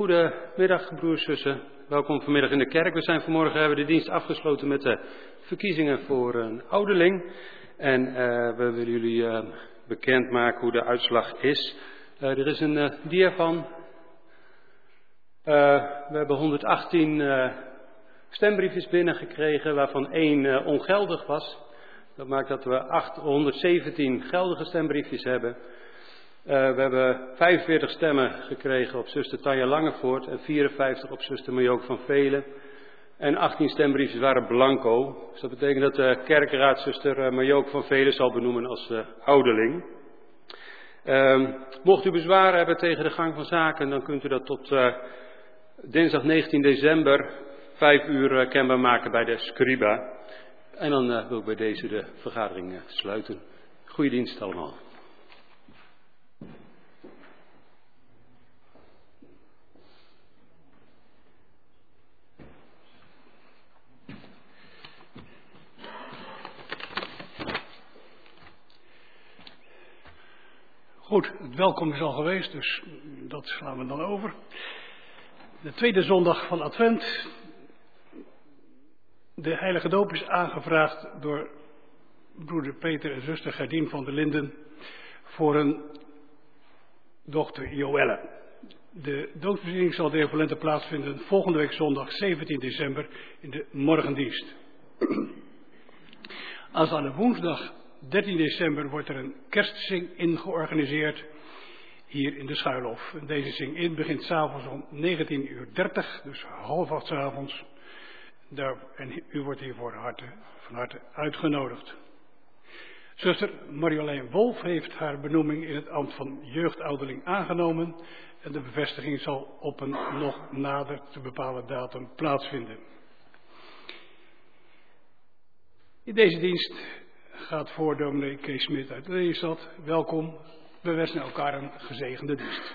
Goedemiddag, broers en zussen. Welkom vanmiddag in de kerk. We zijn vanmorgen hebben de dienst afgesloten met de verkiezingen voor een ouderling. En uh, we willen jullie uh, bekendmaken hoe de uitslag is. Uh, er is een dia van. we hebben 118 stembriefjes binnengekregen, waarvan één ongeldig was. Dat maakt dat we 817 geldige stembriefjes hebben. Uh, we hebben 45 stemmen gekregen op zuster Tanja Langevoort en 54 op zuster Marjook van Velen. En 18 stembriefjes waren blanco. Dus dat betekent dat de kerkraad zuster eh, Marjook van Velen zal benoemen als uh, ouderling. Uh, mocht u bezwaren hebben tegen de gang van zaken, dan kunt u dat tot dinsdag 19 december 5 uur kenbaar maken bij de Scriba. En dan wil ik bij deze de vergadering sluiten. Goeie dienst allemaal. Goed, het welkom is al geweest, dus dat slaan we dan over. De tweede zondag van Advent. De heilige doop is aangevraagd door broeder Peter en zuster Gerdien van der Linden voor een dochter Joelle. De doodbeziening zal de plaatsvinden volgende week zondag 17 december in de morgendienst. Als aan de woensdag 13 december wordt er een kerstzing-in georganiseerd hier in de Schuilhof. deze zing-in begint s'avonds om 19.30 uur, dus half acht s'avonds. En u wordt hiervoor harte, van harte uitgenodigd. Zuster Marjolein Wolf heeft haar benoeming in het ambt van jeugdouderling aangenomen. En de bevestiging zal op een nog nader te bepalen datum plaatsvinden. In deze dienst gaat voor dominee Kees Smit uit Lelystad. Welkom. We wensen elkaar een gezegende dienst.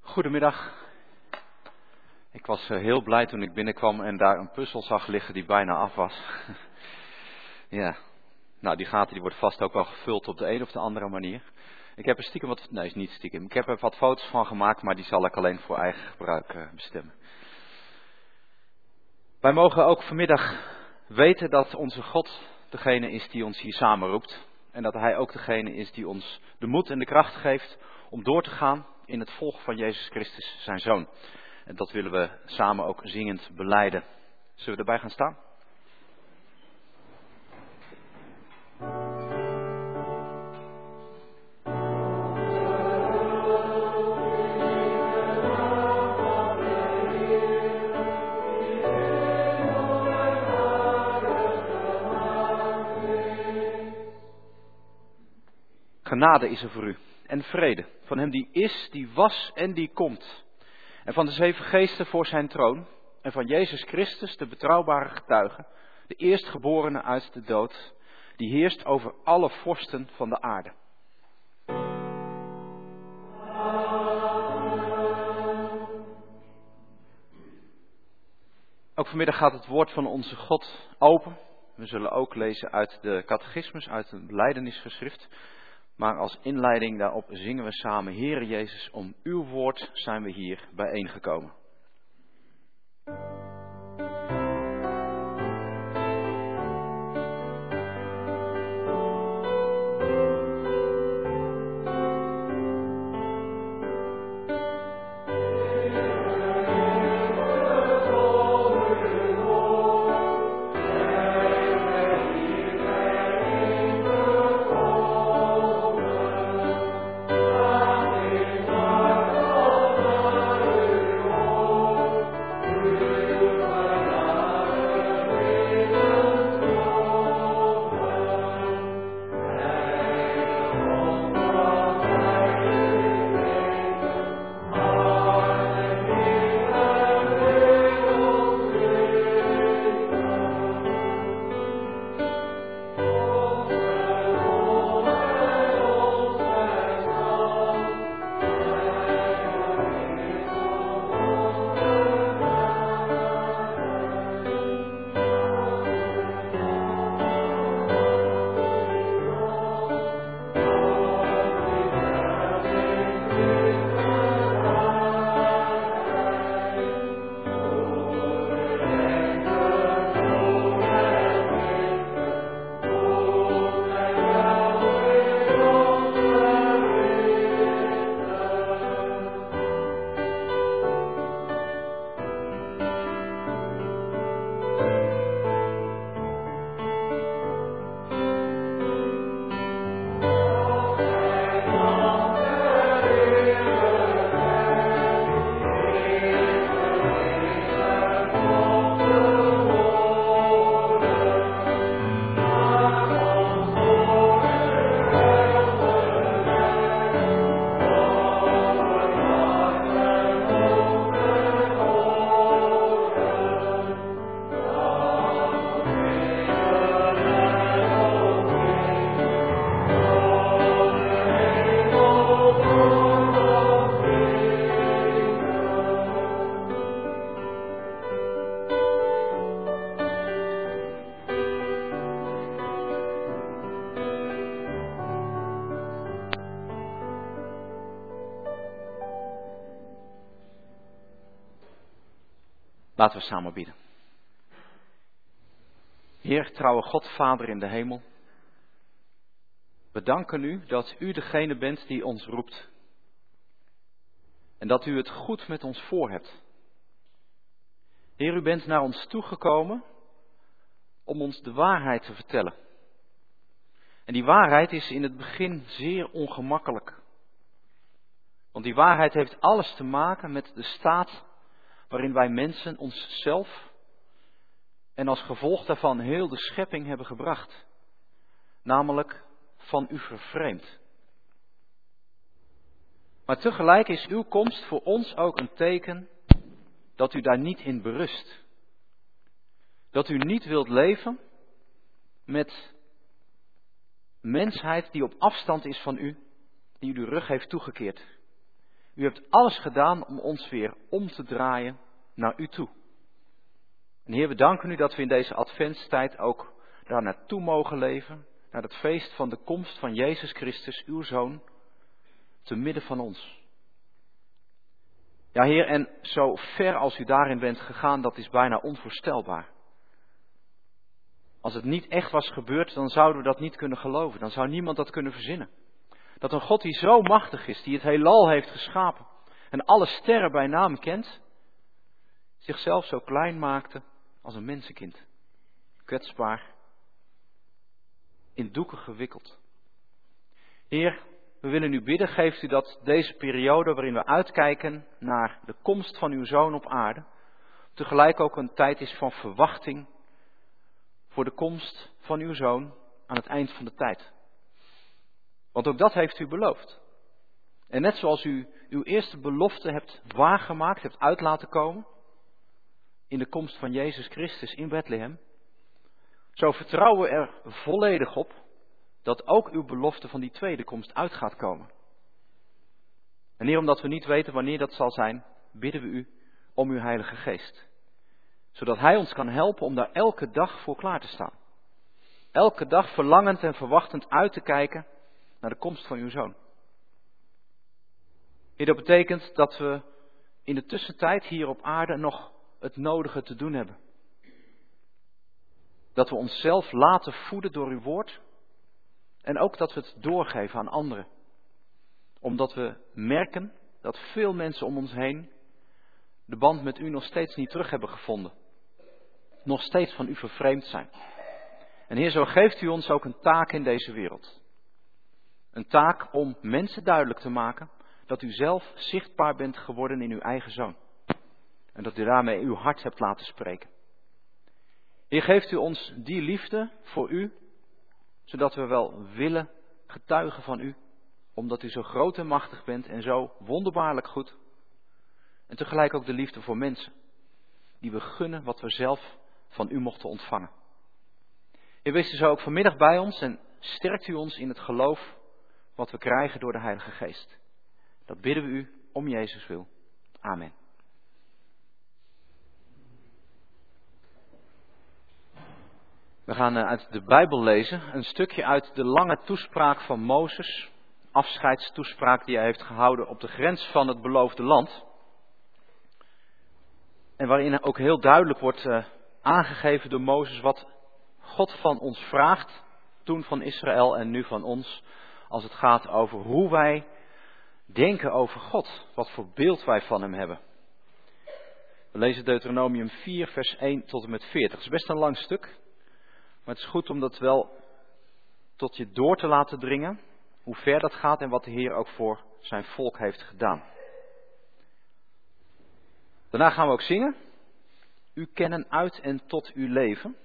Goedemiddag. Ik was eh, heel blij toen ik binnenkwam en daar een puzzel zag liggen die bijna af was. ja, nou die gaten die wordt vast ook wel gevuld op de een of de andere manier. Ik heb er stiekem wat, nee is niet stiekem, ik heb er wat foto's van gemaakt, maar die zal ik alleen voor eigen gebruik uh, bestemmen. Wij mogen ook vanmiddag weten dat onze God degene is die ons hier samenroept. En dat Hij ook degene is die ons de moed en de kracht geeft om door te gaan in het volgen van Jezus Christus, zijn Zoon. En dat willen we samen ook zingend beleiden. Zullen we erbij gaan staan? Genade is er voor u en vrede van hem die is, die was en die komt. En van de zeven geesten voor zijn troon en van Jezus Christus, de betrouwbare getuige, de eerstgeborene uit de dood, die heerst over alle vorsten van de aarde. Ook vanmiddag gaat het woord van onze God open. We zullen ook lezen uit de catechismus, uit een leidenisgeschrift. Maar als inleiding daarop zingen we samen, Heere Jezus, om uw woord zijn we hier bijeengekomen. Laten we samen bieden. Heer, trouwe God, Vader in de hemel. We danken u dat u degene bent die ons roept. En dat u het goed met ons voor hebt. Heer, u bent naar ons toegekomen om ons de waarheid te vertellen. En die waarheid is in het begin zeer ongemakkelijk. Want die waarheid heeft alles te maken met de staat waarin wij mensen onszelf en als gevolg daarvan heel de schepping hebben gebracht, namelijk van u vervreemd. Maar tegelijk is uw komst voor ons ook een teken dat u daar niet in berust. Dat u niet wilt leven met mensheid die op afstand is van u, die u de rug heeft toegekeerd. U hebt alles gedaan om ons weer om te draaien naar u toe. En Heer, we danken u dat we in deze adventstijd ook daar naartoe mogen leven, naar het feest van de komst van Jezus Christus, uw Zoon, te midden van ons. Ja, Heer, en zo ver als u daarin bent gegaan, dat is bijna onvoorstelbaar. Als het niet echt was gebeurd, dan zouden we dat niet kunnen geloven. Dan zou niemand dat kunnen verzinnen. Dat een God die zo machtig is, die het heelal heeft geschapen en alle sterren bij naam kent, zichzelf zo klein maakte als een mensenkind. Kwetsbaar, in doeken gewikkeld. Heer, we willen u bidden, geeft u dat deze periode waarin we uitkijken naar de komst van uw zoon op aarde, tegelijk ook een tijd is van verwachting voor de komst van uw zoon aan het eind van de tijd. Want ook dat heeft u beloofd. En net zoals u uw eerste belofte hebt waargemaakt, hebt uit laten komen, in de komst van Jezus Christus in Bethlehem, zo vertrouwen we er volledig op dat ook uw belofte van die tweede komst uit gaat komen. En hier omdat we niet weten wanneer dat zal zijn, bidden we u om uw Heilige Geest. Zodat Hij ons kan helpen om daar elke dag voor klaar te staan. Elke dag verlangend en verwachtend uit te kijken naar de komst van uw Zoon. Heer, dat betekent dat we in de tussentijd hier op aarde nog het nodige te doen hebben. Dat we onszelf laten voeden door uw woord. En ook dat we het doorgeven aan anderen. Omdat we merken dat veel mensen om ons heen de band met u nog steeds niet terug hebben gevonden. Nog steeds van u vervreemd zijn. En Heer, zo geeft u ons ook een taak in deze wereld. Een taak om mensen duidelijk te maken dat u zelf zichtbaar bent geworden in uw eigen zoon. En dat u daarmee uw hart hebt laten spreken. Heer, geeft u ons die liefde voor u, zodat we wel willen getuigen van u, omdat u zo groot en machtig bent en zo wonderbaarlijk goed. En tegelijk ook de liefde voor mensen, die we gunnen wat we zelf van u mochten ontvangen. U zo ook vanmiddag bij ons en sterkt u ons in het geloof wat we krijgen door de Heilige Geest. Dat bidden we u om Jezus wil. Amen. We gaan eh, uit de Bijbel lezen, een stukje uit de lange toespraak van Mozes, afscheidstoespraak die hij heeft gehouden op de grens van het beloofde land. En waarin ook heel duidelijk wordt uh, aangegeven door Mozes wat God van ons vraagt, toen van Israël en nu van ons, als het gaat over hoe wij denken over God, wat voor beeld wij van Hem hebben. We lezen Deuteronomium 4, vers 1 tot en met 40. Het is best een lang stuk, maar het is goed om dat wel tot je door te laten dringen, hoe ver dat gaat en wat de Heer ook voor zijn volk heeft gedaan. Daarna gaan we ook zingen. U kennen uit en tot uw leven.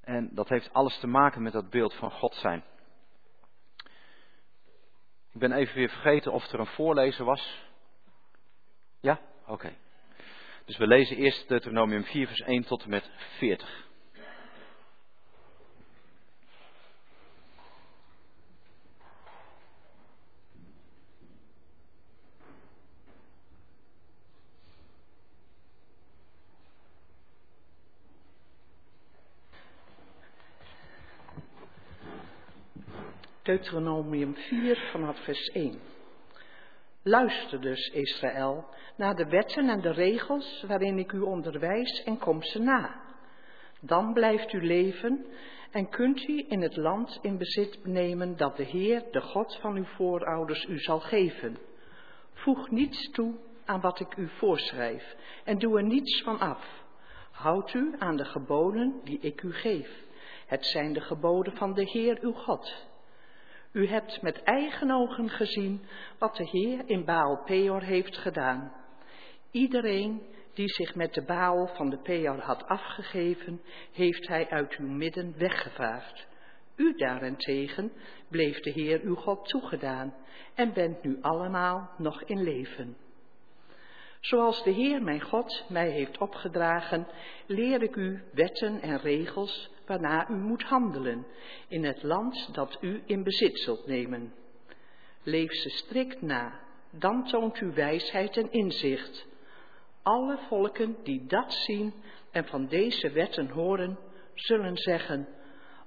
En dat heeft alles te maken met dat beeld van God zijn. Ik ben even weer vergeten of er een voorlezer was. Ja? Oké. Dus we lezen eerst Deuteronomium 4, vers 1 tot en met 40. Deuteronomium 4 vanaf vers 1. Luister dus, Israël, naar de wetten en de regels waarin ik u onderwijs en kom ze na. Dan blijft u leven en kunt u in het land in bezit nemen dat de Heer, de God van uw voorouders, u zal geven. Voeg niets toe aan wat ik u voorschrijf en doe er niets van af. Houd u aan de geboden die ik u geef. Het zijn de geboden van de Heer uw God. U hebt met eigen ogen gezien wat de Heer in Baal Peor heeft gedaan. Iedereen die zich met de Baal van de Peor had afgegeven, heeft hij uit uw midden weggevaagd. U daarentegen bleef de Heer uw God toegedaan en bent nu allemaal nog in leven. Zoals de Heer mijn God mij heeft opgedragen, leer ik u wetten en regels waarna u moet handelen in het land dat u in bezit zult nemen. Leef ze strikt na, dan toont u wijsheid en inzicht. Alle volken die dat zien en van deze wetten horen, zullen zeggen,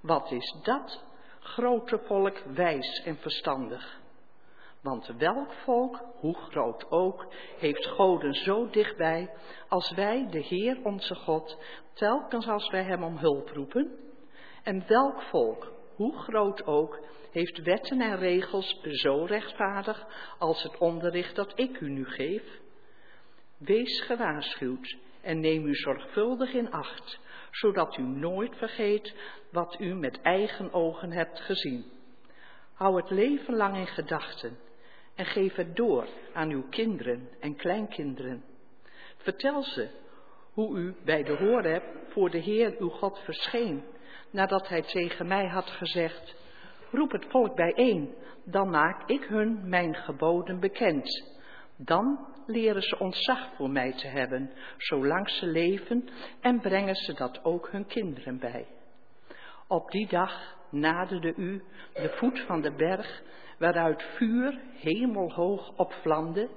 wat is dat, grote volk, wijs en verstandig. Want welk volk, hoe groot ook, heeft Goden zo dichtbij als wij, de Heer onze God, telkens als wij Hem om hulp roepen? En welk volk, hoe groot ook, heeft wetten en regels zo rechtvaardig als het onderricht dat ik u nu geef? Wees gewaarschuwd en neem u zorgvuldig in acht, zodat u nooit vergeet wat u met eigen ogen hebt gezien. Hou het leven lang in gedachten en geef het door aan uw kinderen en kleinkinderen. Vertel ze hoe u bij de Horeb voor de Heer uw God verscheen, nadat hij tegen mij had gezegd, roep het volk bijeen, dan maak ik hun mijn geboden bekend. Dan leren ze ontzag voor mij te hebben, zolang ze leven, en brengen ze dat ook hun kinderen bij. Op die dag naderde u de voet van de berg, waaruit vuur hemelhoog opvlamde,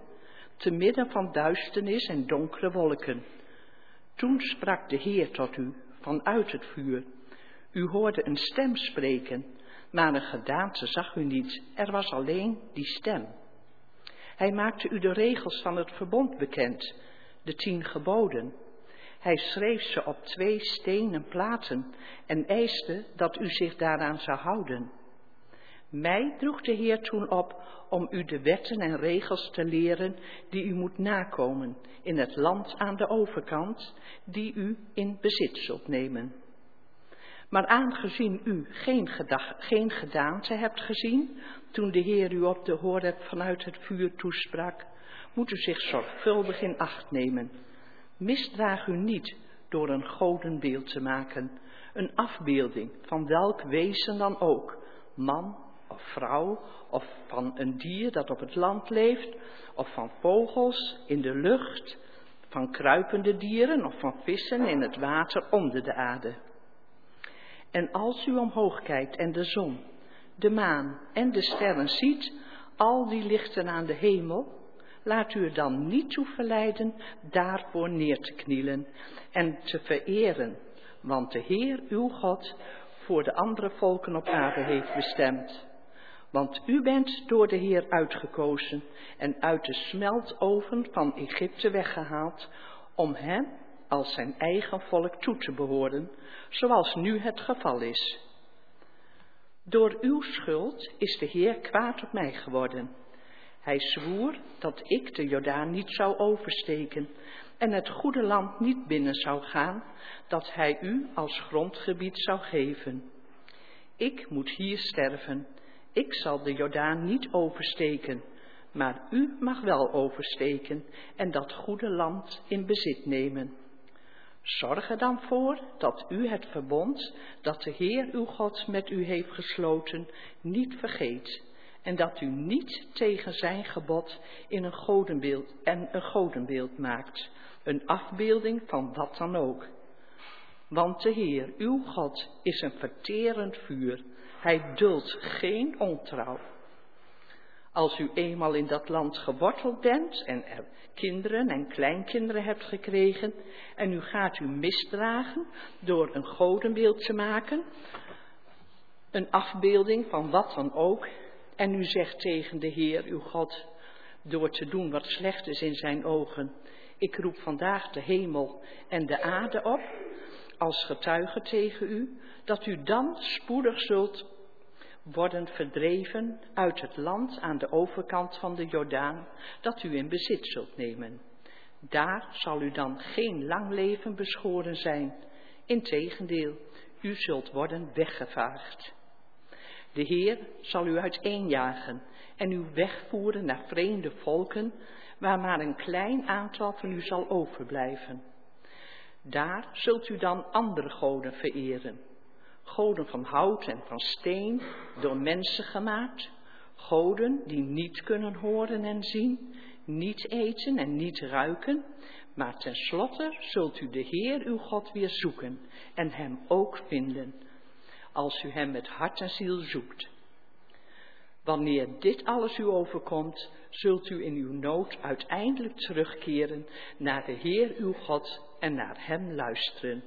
te midden van duisternis en donkere wolken. Toen sprak de Heer tot u vanuit het vuur. U hoorde een stem spreken, maar een gedaante zag u niet. Er was alleen die stem. Hij maakte u de regels van het verbond bekend, de tien geboden. Hij schreef ze op twee stenen platen en eiste dat u zich daaraan zou houden. Mij droeg de Heer toen op om u de wetten en regels te leren die u moet nakomen in het land aan de overkant, die u in bezit zult nemen. Maar aangezien u geen, gedag, geen gedaante hebt gezien, toen de Heer u op de Horeb vanuit het vuur toesprak, moet u zich zorgvuldig in acht nemen. Misdraag u niet door een godenbeeld te maken, een afbeelding van welk wezen dan ook, man vrouw, of van een dier dat op het land leeft, of van vogels in de lucht, van kruipende dieren of van vissen in het water onder de aarde. En als u omhoog kijkt en de zon, de maan en de sterren ziet, al die lichten aan de hemel, laat u er dan niet toe verleiden daarvoor neer te knielen en te vereren, want de Heer uw God voor de andere volken op aarde heeft bestemd. Want u bent door de Heer uitgekozen en uit de smeltoven van Egypte weggehaald om hem als zijn eigen volk toe te behoren, zoals nu het geval is. Door uw schuld is de Heer kwaad op mij geworden. Hij zwoer dat ik de Jordaan niet zou oversteken en het goede land niet binnen zou gaan, dat hij u als grondgebied zou geven. Ik moet hier sterven. Ik zal de Jordaan niet oversteken, maar u mag wel oversteken en dat goede land in bezit nemen. Zorg er dan voor dat u het verbond dat de Heer uw God met u heeft gesloten niet vergeet en dat u niet tegen zijn gebod in een godenbeeld en een godenbeeld maakt, een afbeelding van wat dan ook. Want de Heer uw God is een verterend vuur, hij duldt geen ontrouw. Als u eenmaal in dat land geworteld bent en er kinderen en kleinkinderen hebt gekregen en u gaat u misdragen door een godenbeeld te maken, een afbeelding van wat dan ook, en u zegt tegen de Heer uw God, door te doen wat slecht is in zijn ogen, ik roep vandaag de hemel en de aarde op, als getuige tegen u, dat u dan spoedig zult worden verdreven uit het land aan de overkant van de Jordaan, dat u in bezit zult nemen. Daar zal u dan geen lang leven beschoren zijn. Integendeel, u zult worden weggevaagd. De Heer zal u uiteenjagen en u wegvoeren naar vreemde volken, waar maar een klein aantal van u zal overblijven. Daar zult u dan andere goden vereren. Goden van hout en van steen, door mensen gemaakt, goden die niet kunnen horen en zien, niet eten en niet ruiken, maar tenslotte zult u de Heer uw God weer zoeken en hem ook vinden, als u hem met hart en ziel zoekt. Wanneer dit alles u overkomt, zult u in uw nood uiteindelijk terugkeren naar de Heer uw God en naar hem luisteren.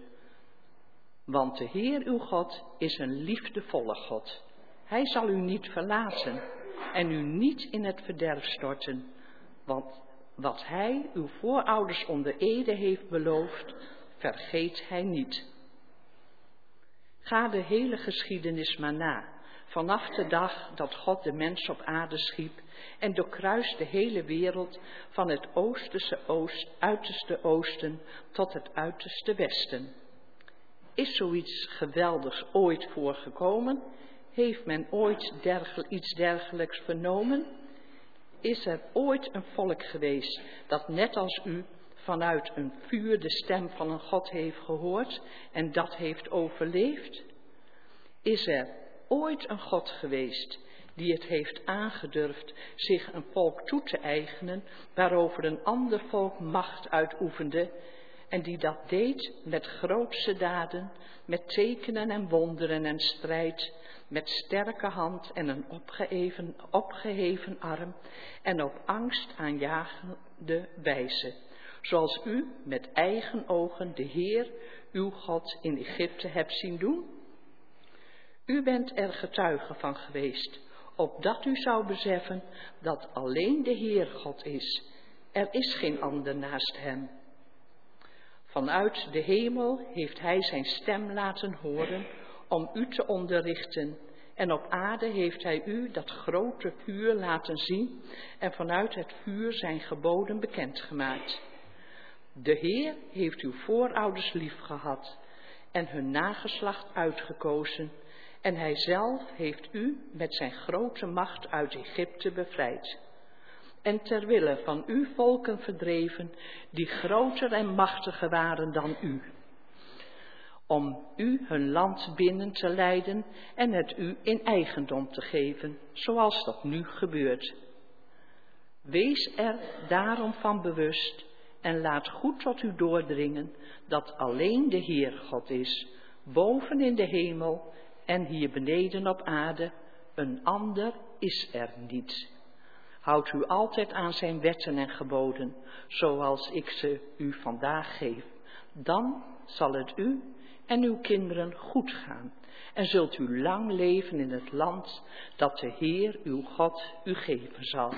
Want de Heer uw God is een liefdevolle God. Hij zal u niet verlaten en u niet in het verderf storten, want wat hij uw voorouders onder ede heeft beloofd, vergeet hij niet. Ga de hele geschiedenis maar na, vanaf de dag dat God de mens op aarde schiep en doorkruist de hele wereld van het oosterse oost, uiterste oosten tot het uiterste westen. Is zoiets geweldigs ooit voorgekomen? Heeft men ooit iets dergelijks vernomen? Is er ooit een volk geweest dat net als u vanuit een vuur de stem van een God heeft gehoord en dat heeft overleefd? Is er ooit een God geweest die het heeft aangedurfd zich een volk toe te eigenen waarover een ander volk macht uitoefende en die dat deed met grootse daden, met tekenen en wonderen en strijd, met sterke hand en een opgeheven, opgeheven arm en op angst aanjagende wijze, zoals u met eigen ogen de Heer, uw God, in Egypte hebt zien doen? U bent er getuige van geweest, opdat u zou beseffen dat alleen de Heer God is. Er is geen ander naast hem. Vanuit de hemel heeft hij zijn stem laten horen om u te onderrichten. En op aarde heeft hij u dat grote vuur laten zien en vanuit het vuur zijn geboden bekendgemaakt. De Heer heeft uw voorouders lief gehad en hun nageslacht uitgekozen. En hij zelf heeft u met zijn grote macht uit Egypte bevrijd en ter wille van u volken verdreven, die groter en machtiger waren dan u, om u hun land binnen te leiden en het u in eigendom te geven, zoals dat nu gebeurt. Wees er daarom van bewust en laat goed tot u doordringen dat alleen de Heer God is, boven in de hemel en hier beneden op aarde, een ander is er niet. Houdt u altijd aan zijn wetten en geboden, zoals ik ze u vandaag geef. Dan zal het u en uw kinderen goed gaan en zult u lang leven in het land dat de Heer uw God u geven zal.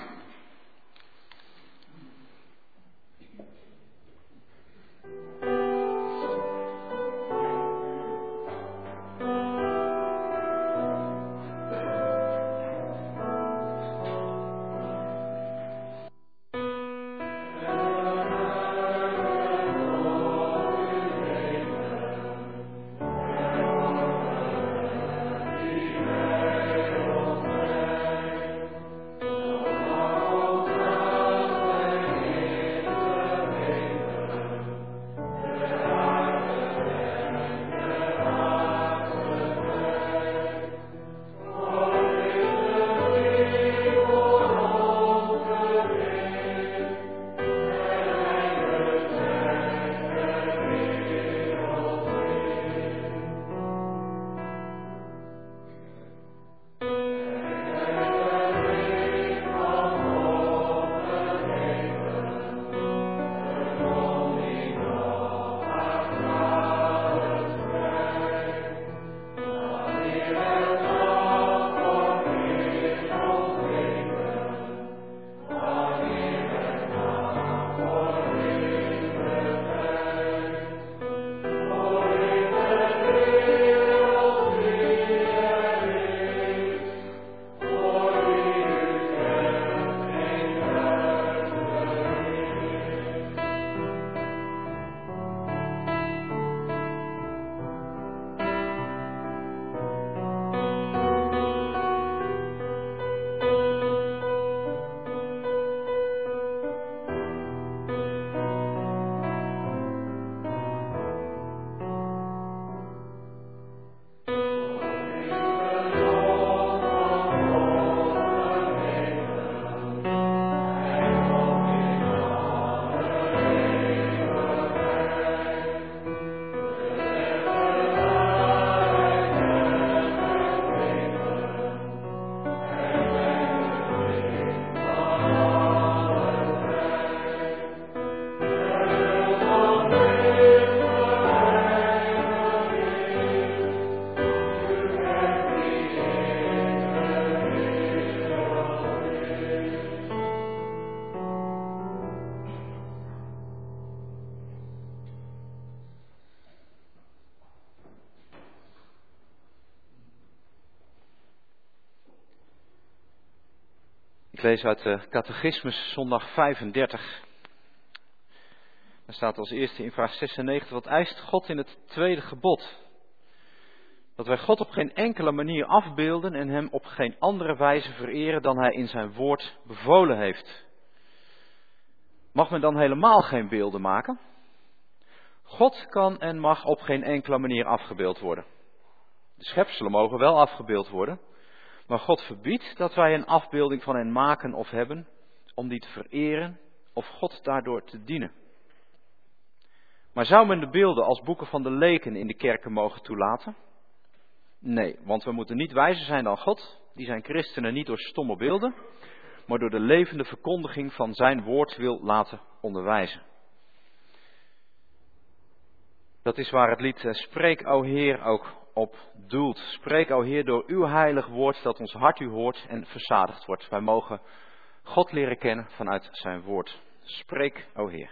Lees uit de Catechismus, zondag 35. Daar staat als eerste in vraag 96, wat eist God in het tweede gebod? Dat wij God op geen enkele manier afbeelden en Hem op geen andere wijze vereren dan Hij in Zijn woord bevolen heeft. Mag men dan helemaal geen beelden maken? God kan en mag op geen enkele manier afgebeeld worden. De schepselen mogen wel afgebeeld worden, maar God verbiedt dat wij een afbeelding van hen maken of hebben, om die te vereren of God daardoor te dienen. Maar zou men de beelden als boeken van de leken in de kerken mogen toelaten? Nee, want we moeten niet wijzer zijn dan God, die zijn christenen niet door stomme beelden, maar door de levende verkondiging van zijn woord wil laten onderwijzen. Dat is waar het lied eh, Spreek, o Heer, ook op doelt. Spreek, o Heer, door uw heilig woord dat ons hart u hoort en verzadigd wordt. Wij mogen God leren kennen vanuit zijn woord. Spreek, o Heer.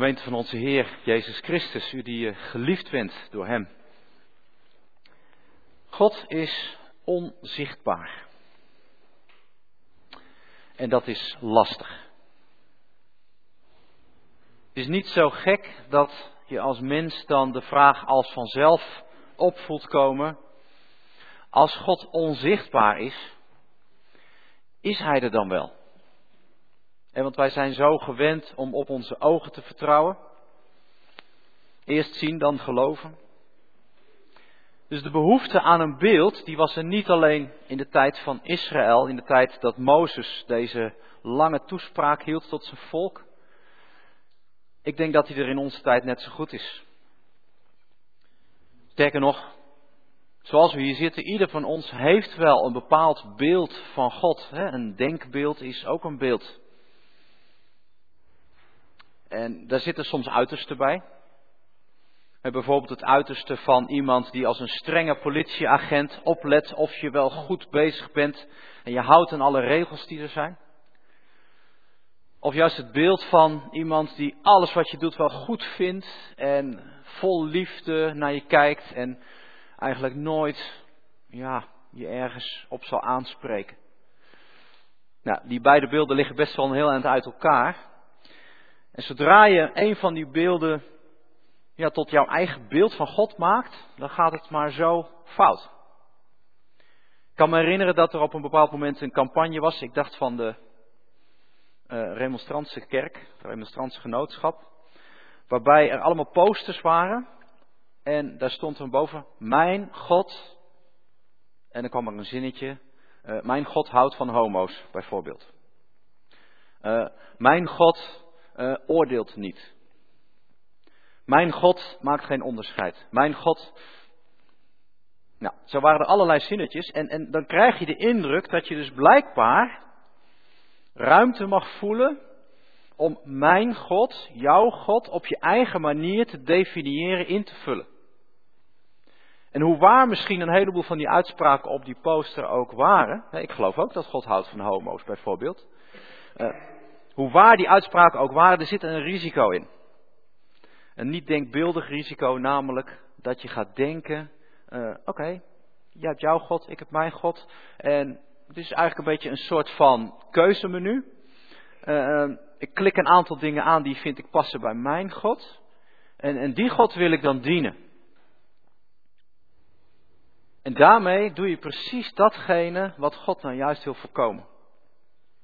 Gemeente van onze Heer Jezus Christus, u die geliefd bent door Hem. God is onzichtbaar. En dat is lastig. Het is niet zo gek dat je als mens dan de vraag als vanzelf opvoelt komen. Als God onzichtbaar is, is Hij er dan wel? Want wij zijn zo gewend om op onze ogen te vertrouwen. Eerst zien, dan geloven. Dus de behoefte aan een beeld, die was er niet alleen in de tijd van Israël, in de tijd dat Mozes deze lange toespraak hield tot zijn volk. Ik denk dat hij er in onze tijd net zo goed is. Sterker nog, zoals we hier zitten, ieder van ons heeft wel een bepaald beeld van God. Een denkbeeld is ook een beeld. En daar zitten soms uitersten bij. Bijvoorbeeld het uiterste van iemand die als een strenge politieagent oplet of je wel goed bezig bent en je houdt aan alle regels die er zijn. Of juist het beeld van iemand die alles wat je doet wel goed vindt en vol liefde naar je kijkt en eigenlijk nooit ja, je ergens op zal aanspreken. Nou, die beide beelden liggen best wel een heel eind uit elkaar. En zodra je een van die beelden ja, tot jouw eigen beeld van God maakt, dan gaat het maar zo fout. Ik kan me herinneren dat er op een bepaald moment een campagne was, ik dacht van de uh, Remonstrantse kerk, het Remonstrantse genootschap, waarbij er allemaal posters waren en daar stond er boven, mijn God, en dan kwam er een zinnetje, uh, mijn God houdt van homo's bijvoorbeeld. Uh, mijn God uh, oordeelt niet. Mijn God maakt geen onderscheid. Mijn God. Nou, zo waren er allerlei zinnetjes. En, en dan krijg je de indruk dat je dus blijkbaar ruimte mag voelen om mijn God, jouw God, op je eigen manier te definiëren, in te vullen. En hoe waar misschien een heleboel van die uitspraken op die poster ook waren. Ik geloof ook dat God houdt van homo's bijvoorbeeld. Hoe waar die uitspraken ook waren, er zit een risico in. Een niet denkbeeldig risico, namelijk dat je gaat denken: uh, oké, okay, jij hebt jouw God, ik heb mijn God. En het is eigenlijk een beetje een soort van keuzemenu. Uh, ik klik een aantal dingen aan die vind ik passen bij mijn God. En, en die God wil ik dan dienen. En daarmee doe je precies datgene wat God nou juist wil voorkomen.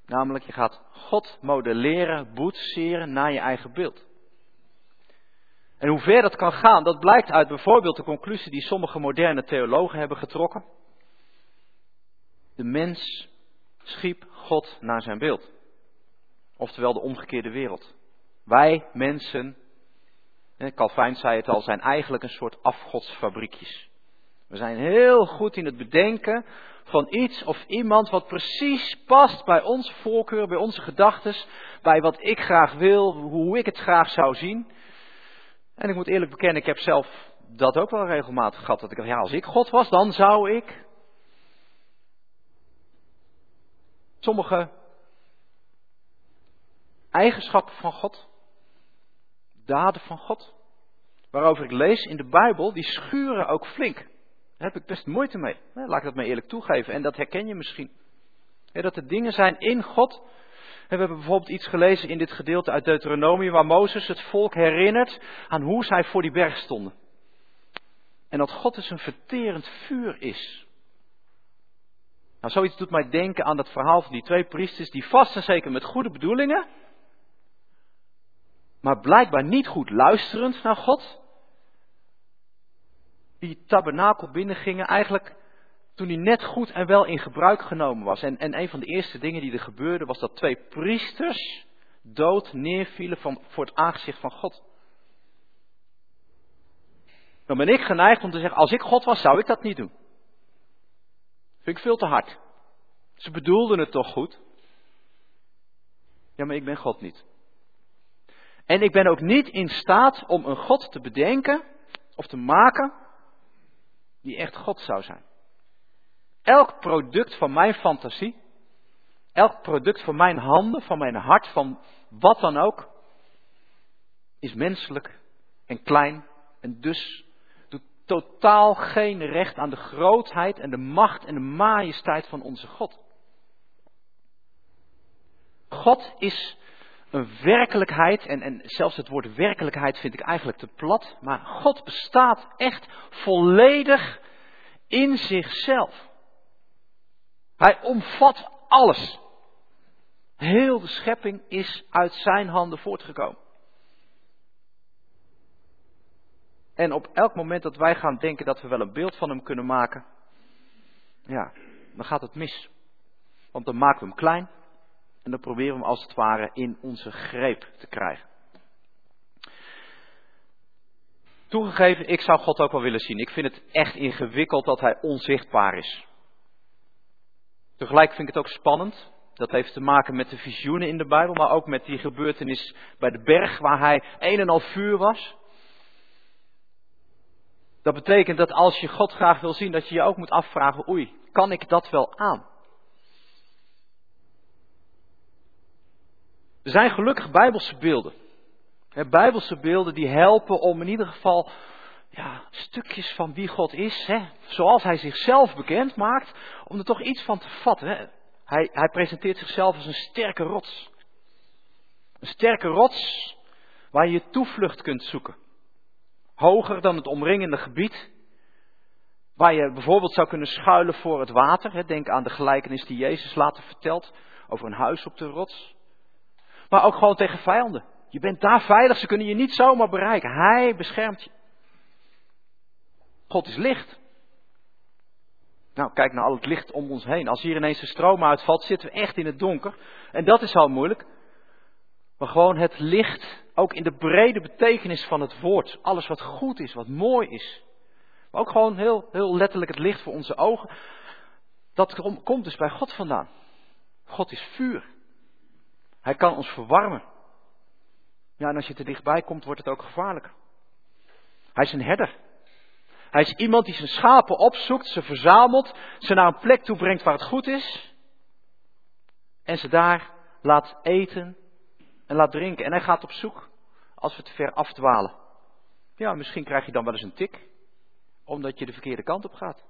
Namelijk, je gaat God modelleren, boetseren naar je eigen beeld. En hoe ver dat kan gaan, dat blijkt uit bijvoorbeeld de conclusie die sommige moderne theologen hebben getrokken. De mens schiep God naar zijn beeld. Oftewel de omgekeerde wereld. Wij mensen, Calvijn zei het al, zijn eigenlijk een soort afgodsfabriekjes. We zijn heel goed in het bedenken van iets of iemand wat precies past bij onze voorkeur, bij onze gedachten, bij wat ik graag wil, hoe ik het graag zou zien. En ik moet eerlijk bekennen, ik heb zelf dat ook wel regelmatig gehad. Dat ik dacht, ja, als ik God was, dan zou ik. Sommige eigenschappen van God, daden van God, waarover ik lees in de Bijbel, die schuren ook flink. Daar heb ik best moeite mee. Laat ik dat maar eerlijk toegeven. En dat herken je misschien. dat er dingen zijn in God. We hebben bijvoorbeeld iets gelezen in dit gedeelte uit Deuteronomie waar Mozes het volk herinnert aan hoe zij voor die berg stonden. En dat God dus een verterend vuur is. Nou, zoiets doet mij denken aan dat verhaal van die twee priesters die vast en zeker met goede bedoelingen, maar blijkbaar niet goed luisterend naar God, die tabernakel binnengingen, eigenlijk toen hij net goed en wel in gebruik genomen was. En, en een van de eerste dingen die er gebeurde was dat twee priesters dood neervielen voor het aangezicht van God. Dan ben ik geneigd om te zeggen, als ik God was, zou ik dat niet doen. Vind ik veel te hard. Ze bedoelden het toch goed? Ja, maar ik ben God niet. En ik ben ook niet in staat om een God te bedenken of te maken die echt God zou zijn. Elk product van mijn fantasie, elk product van mijn handen, van mijn hart, van wat dan ook, is menselijk en klein en dus doet totaal geen recht aan de grootheid en de macht en de majesteit van onze God. God is een werkelijkheid, en, en zelfs het woord werkelijkheid vind ik eigenlijk te plat, maar God bestaat echt volledig in zichzelf. Hij omvat alles. Heel de schepping is uit zijn handen voortgekomen. En op elk moment dat wij gaan denken dat we wel een beeld van hem kunnen maken, ja, dan gaat het mis. Want dan maken we hem klein en dan proberen we hem als het ware in onze greep te krijgen. Toegegeven, ik zou God ook wel willen zien. Ik vind het echt ingewikkeld dat hij onzichtbaar is. Tegelijk vind ik het ook spannend. Dat heeft te maken met de visioenen in de Bijbel, maar ook met die gebeurtenis bij de berg waar hij een en al vuur was. Dat betekent dat als je God graag wil zien, dat je je ook moet afvragen, oei, kan ik dat wel aan? Er zijn gelukkig bijbelse beelden. bijbelse beelden die helpen om in ieder geval ja, stukjes van wie God is, zoals hij zichzelf bekend maakt, om er toch iets van te vatten. Hij, hij presenteert zichzelf als een sterke rots. Een sterke rots waar je toevlucht kunt zoeken. Hoger dan het omringende gebied. Waar je bijvoorbeeld zou kunnen schuilen voor het water. Denk aan de gelijkenis die Jezus later vertelt over een huis op de rots. Maar ook gewoon tegen vijanden. Je bent daar veilig, ze kunnen je niet zomaar bereiken. Hij beschermt je. God is licht. Nou, kijk naar al het licht om ons heen. Als hier ineens de stroom uitvalt, zitten we echt in het donker. En dat is al moeilijk. Maar gewoon het licht, ook in de brede betekenis van het woord. Alles wat goed is, wat mooi is. Maar ook gewoon heel, heel letterlijk het licht voor onze ogen. Dat komt dus bij God vandaan. God is vuur. Hij kan ons verwarmen. Ja, en als je te dichtbij komt, wordt het ook gevaarlijker. Hij is een herder. Hij is iemand die zijn schapen opzoekt, ze verzamelt, ze naar een plek toe brengt waar het goed is. En ze daar laat eten en laat drinken. En hij gaat op zoek als we te ver afdwalen. Ja, misschien krijg je dan wel eens een tik, omdat je de verkeerde kant op gaat.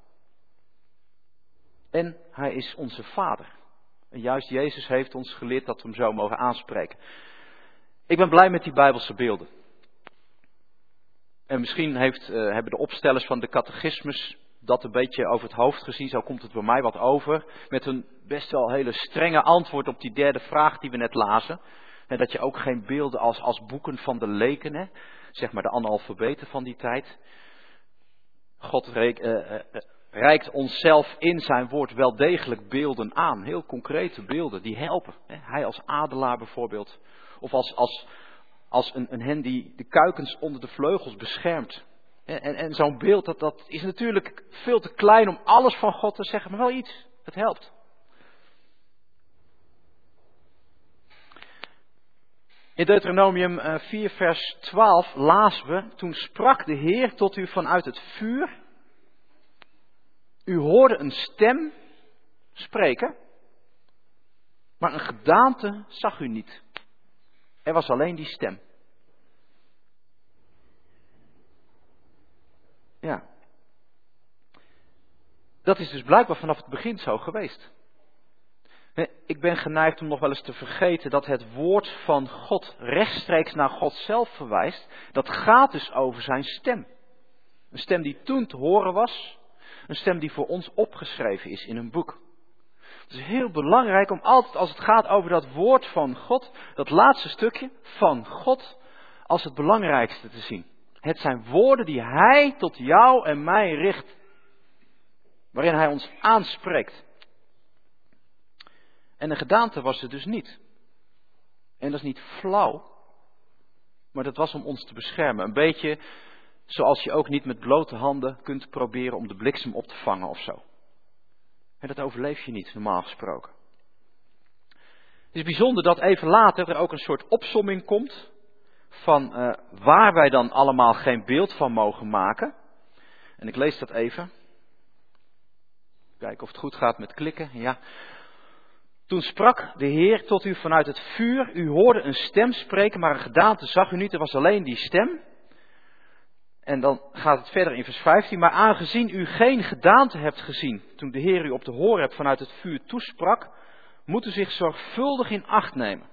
En hij is onze vader. En juist Jezus heeft ons geleerd dat we hem zo mogen aanspreken. Ik ben blij met die Bijbelse beelden. En misschien heeft, uh, hebben de opstellers van de catechismus dat een beetje over het hoofd gezien. Zo komt het bij mij wat over. Met een best wel hele strenge antwoord op die derde vraag die we net lazen. En dat je ook geen beelden als, als boeken van de leken, hè, zeg maar de analfabeten van die tijd. God reik, uh, uh, reikt onszelf in zijn woord wel degelijk beelden aan. Heel concrete beelden die helpen. Hij als adelaar bijvoorbeeld. Of als, als, als een, een hen die de kuikens onder de vleugels beschermt. En, en, zo'n beeld, dat, dat is natuurlijk veel te klein om alles van God te zeggen, maar wel iets. Het helpt. In Deuteronomium 4, eh, vers 12 lazen we, toen sprak de Heer tot u vanuit het vuur. U hoorde een stem spreken, maar een gedaante zag u niet. Er was alleen die stem. Ja. Dat is dus blijkbaar vanaf het begin zo geweest. Ik ben geneigd om nog wel eens te vergeten dat het woord van God rechtstreeks naar God zelf verwijst. Dat gaat dus over zijn stem. Een stem die toen te horen was. Een stem die voor ons opgeschreven is in een boek. Het is heel belangrijk om altijd als het gaat over dat woord van God, dat laatste stukje van God, als het belangrijkste te zien. Het zijn woorden die Hij tot jou en mij richt. Waarin Hij ons aanspreekt. En de gedaante was er dus niet. En dat is niet flauw, maar dat was om ons te beschermen. Een beetje zoals je ook niet met blote handen kunt proberen om de bliksem op te vangen of zo. En dat overleef je niet, normaal gesproken. Het is bijzonder dat even later er ook een soort opsomming komt van uh, waar wij dan allemaal geen beeld van mogen maken. En ik lees dat even. Kijken of het goed gaat met klikken. Ja. Toen sprak de Heer tot u vanuit het vuur. U hoorde een stem spreken, maar een gedaante zag u niet. Er was alleen die stem. En dan gaat het verder in vers 15. Maar aangezien u geen gedaante hebt gezien toen de Heer u op de hoor vanuit het vuur toesprak, moet u zich zorgvuldig in acht nemen.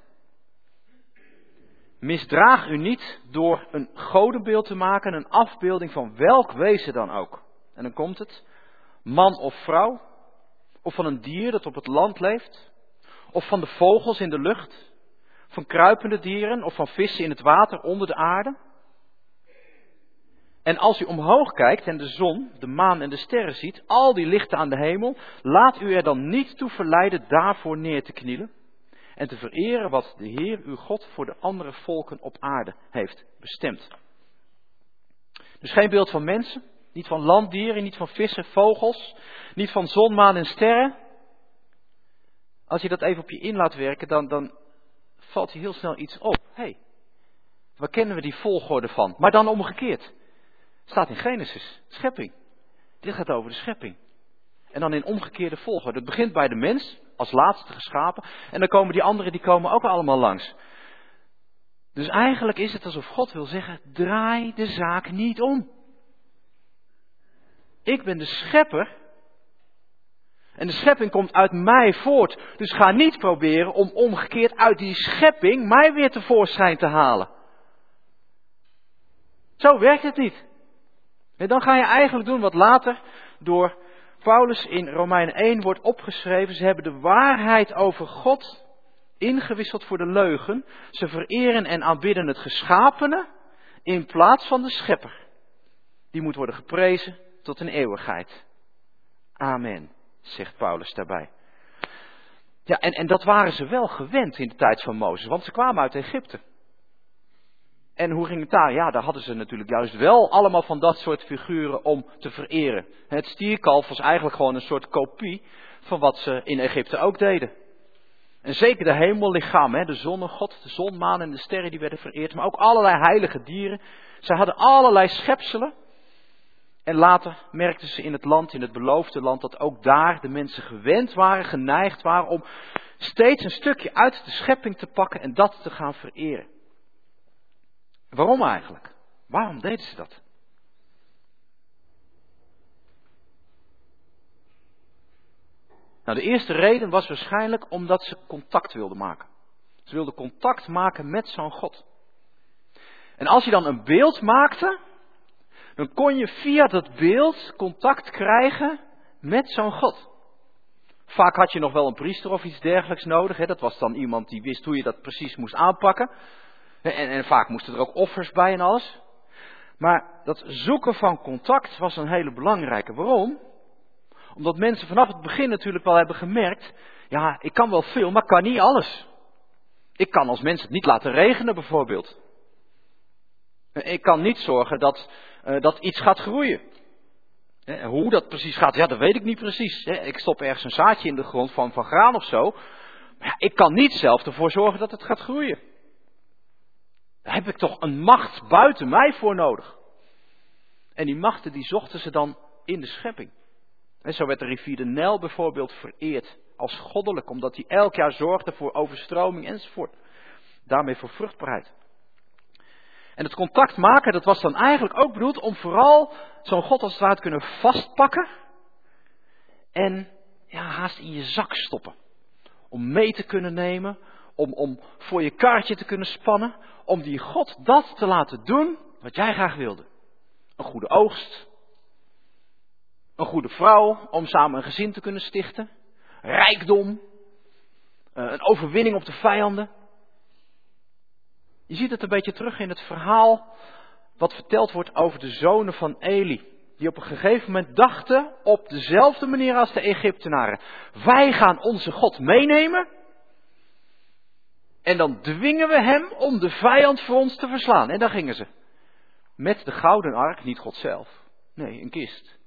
Misdraag u niet door een godenbeeld te maken, een afbeelding van welk wezen dan ook. En dan komt het, man of vrouw, of van een dier dat op het land leeft, of van de vogels in de lucht, van kruipende dieren of van vissen in het water onder de aarde. En als u omhoog kijkt en de zon, de maan en de sterren ziet, al die lichten aan de hemel, laat u er dan niet toe verleiden daarvoor neer te knielen en te vereren wat de Heer uw God voor de andere volken op aarde heeft bestemd. Dus geen beeld van mensen, niet van landdieren, niet van vissen, vogels, niet van zon, maan en sterren. Als je dat even op je in laat werken, dan, dan valt je heel snel iets op. Hé, hey, waar kennen we die volgorde van? Maar dan omgekeerd. Staat in Genesis, schepping. Dit gaat over de schepping. En dan in omgekeerde volgorde. Het begint bij de mens, als laatste geschapen. En dan komen die anderen, die komen ook allemaal langs. Dus eigenlijk is het alsof God wil zeggen, draai de zaak niet om. Ik ben de schepper. En de schepping komt uit mij voort. Dus ga niet proberen om omgekeerd uit die schepping mij weer tevoorschijn te halen. Zo werkt het niet. En dan ga je eigenlijk doen wat later door Paulus in Romeinen 1 wordt opgeschreven. Ze hebben de waarheid over God ingewisseld voor de leugen. Ze vereren en aanbidden het geschapene in plaats van de schepper. Die moet worden geprezen tot een eeuwigheid. Amen, zegt Paulus daarbij. Ja, en, en dat waren ze wel gewend in de tijd van Mozes, want ze kwamen uit Egypte. En hoe ging het daar? Ja, daar hadden ze natuurlijk juist wel allemaal van dat soort figuren om te vereren. Het stierkalf was eigenlijk gewoon een soort kopie van wat ze in Egypte ook deden. En zeker de hemellichaam, de zonnegod, de zon, maan en de sterren die werden vereerd, maar ook allerlei heilige dieren. Ze hadden allerlei schepselen. En later merkten ze in het land, in het beloofde land, dat ook daar de mensen gewend waren, geneigd waren om steeds een stukje uit de schepping te pakken en dat te gaan vereren. Waarom eigenlijk? Waarom deden ze dat? Nou, de eerste reden was waarschijnlijk omdat ze contact wilden maken. Ze wilden contact maken met zo'n God. En als je dan een beeld maakte, dan kon je via dat beeld contact krijgen met zo'n God. Vaak had je nog wel een priester of iets dergelijks nodig. Hè? Dat was dan iemand die wist hoe je dat precies moest aanpakken. En, en vaak moesten er ook offers bij en alles. Maar dat zoeken van contact was een hele belangrijke. Waarom? Omdat mensen vanaf het begin natuurlijk wel hebben gemerkt, ja, ik kan wel veel, maar kan niet alles. Ik kan als mens het niet laten regenen bijvoorbeeld. Ik kan niet zorgen dat, uh, dat iets gaat groeien. hoe dat precies gaat, ja, dat weet ik niet precies. Ik stop ergens een zaadje in de grond van, van graan of zo. Maar ja, ik kan niet zelf ervoor zorgen dat het gaat groeien. Daar heb ik toch een macht buiten mij voor nodig. En die machten die zochten ze dan in de schepping. En zo werd de rivier de Nijl bijvoorbeeld vereerd als goddelijk, omdat hij elk jaar zorgde voor overstroming enzovoort. Daarmee voor vruchtbaarheid. En het contact maken, dat was dan eigenlijk ook bedoeld om vooral zo'n God als het ware te kunnen vastpakken. En ja, haast in je zak stoppen. Om mee te kunnen nemen, om, om voor je kaartje te kunnen spannen, om die God dat te laten doen wat jij graag wilde. Een goede oogst, een goede vrouw om samen een gezin te kunnen stichten, rijkdom, eh, een overwinning op de vijanden. Je ziet het een beetje terug in het verhaal wat verteld wordt over de zonen van Eli. Die op een gegeven moment dachten op dezelfde manier als de Egyptenaren. Wij gaan onze God meenemen en dan dwingen we hem om de vijand voor ons te verslaan. En daar gingen ze. Met de gouden ark, niet God zelf. Nee, een kist.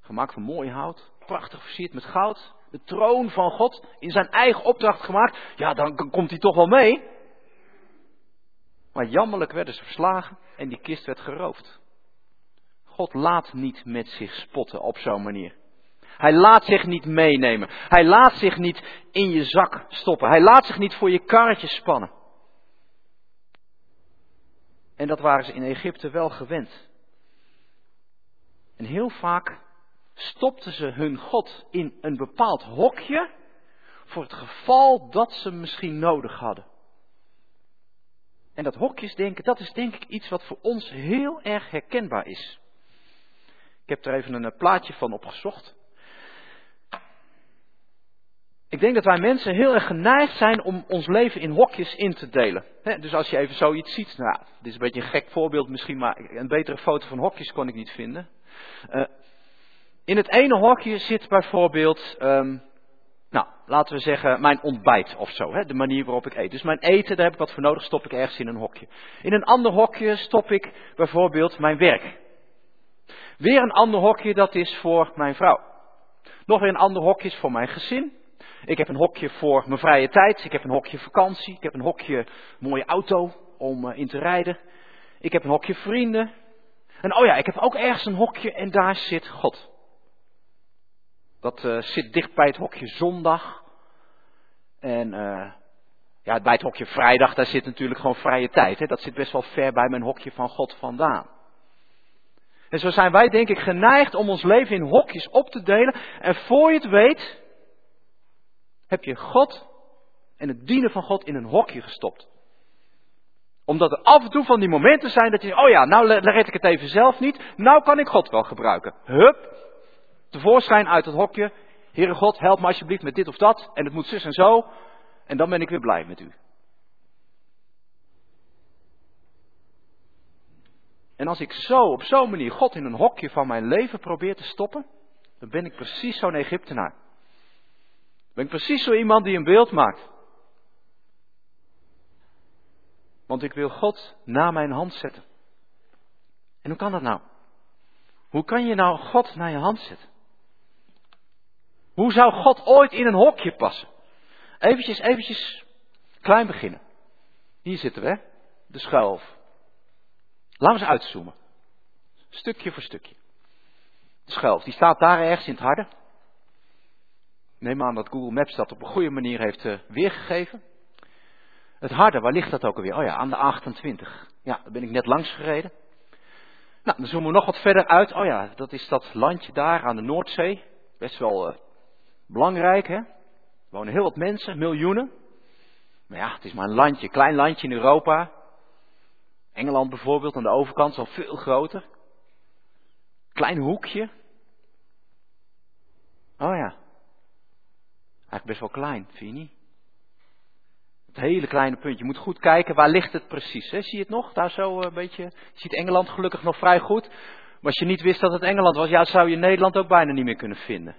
Gemaakt van mooi hout. Prachtig versierd met goud. De troon van God. In zijn eigen opdracht gemaakt. Ja, dan komt hij toch wel mee. Maar jammerlijk werden ze verslagen en die kist werd geroofd. God laat niet met zich spotten op zo'n manier. Hij laat zich niet meenemen. Hij laat zich niet in je zak stoppen. Hij laat zich niet voor je karretje spannen. En dat waren ze in Egypte wel gewend. En heel vaak stopten ze hun God in een bepaald hokje voor het geval dat ze misschien nodig hadden. En dat hokjesdenken, dat is denk ik iets wat voor ons heel erg herkenbaar is. Ik heb er even een eh, plaatje van opgezocht. Ik denk dat wij mensen heel erg geneigd zijn om ons leven in hokjes in te delen. dus als je even zoiets ziet, nou, dit is een beetje een gek voorbeeld misschien, maar een betere foto van hokjes kon ik niet vinden. Uh, in het ene hokje zit bijvoorbeeld, um, nou, laten we zeggen, mijn ontbijt of zo. De manier waarop ik eet. Dus mijn eten, daar heb ik wat voor nodig, stop ik ergens in een hokje. In een ander hokje stop ik bijvoorbeeld mijn werk. Weer een ander hokje, dat is voor mijn vrouw. Nog weer een ander hokje is voor mijn gezin. Ik heb een hokje voor mijn vrije tijd. Ik heb een hokje vakantie. Ik heb een hokje mooie auto om uh, in te rijden. Ik heb een hokje vrienden. En oh ja, ik heb ook ergens een hokje en daar zit God. Dat uh, zit dicht bij het hokje zondag. En uh, ja, bij het hokje vrijdag, daar zit natuurlijk gewoon vrije tijd. Hè? Dat zit best wel ver bij mijn hokje van God vandaan. En zo zijn wij denk ik geneigd om ons leven in hokjes op te delen. En voor je het weet, heb je God en het dienen van God in een hokje gestopt. Omdat er af en toe van die momenten zijn dat je, oh ja, nou red ik het even zelf niet. Nou kan ik God wel gebruiken. Hup, tevoorschijn uit het hokje. Heere God, help me alsjeblieft met dit of dat. En het moet zus en zo. En dan ben ik weer blij met u. En als ik zo, op zo'n manier, God in een hokje van mijn leven probeer te stoppen, dan ben ik precies zo'n Egyptenaar. Ben ik precies zo iemand die een beeld maakt. Want ik wil God naar mijn hand zetten. En hoe kan dat nou? Hoe kan je nou God naar je hand zetten? Hoe zou God ooit in een hokje passen? Eventjes, eventjes klein beginnen. Hier zitten we, de schuilhof. Laten we eens uitzoomen. Stukje voor stukje. De schuilhof, die staat daar ergens in het harde. Neem aan dat Google Maps dat op een goede manier heeft uh, weergegeven. Het harde, waar ligt dat ook alweer? Oh ja, aan de 28. Ja, daar ben ik net langs gereden. Nou, dan zoomen we nog wat verder uit. Oh ja, dat is dat landje daar aan de Noordzee. Best wel uh, belangrijk, hè? Er wonen heel wat mensen, miljoenen. Maar ja, het is maar een landje, klein landje in Europa. Engeland bijvoorbeeld, aan de overkant is al veel groter. Klein hoekje. Oh ja. Eigenlijk best wel klein, vind je niet? Het hele kleine puntje. Je moet goed kijken, waar ligt het precies? Hè? Zie je het nog? Daar zo eh, een beetje. Je ziet Engeland gelukkig nog vrij goed. Maar als je niet wist dat het Engeland was, ja, zou je Nederland ook bijna niet meer kunnen vinden.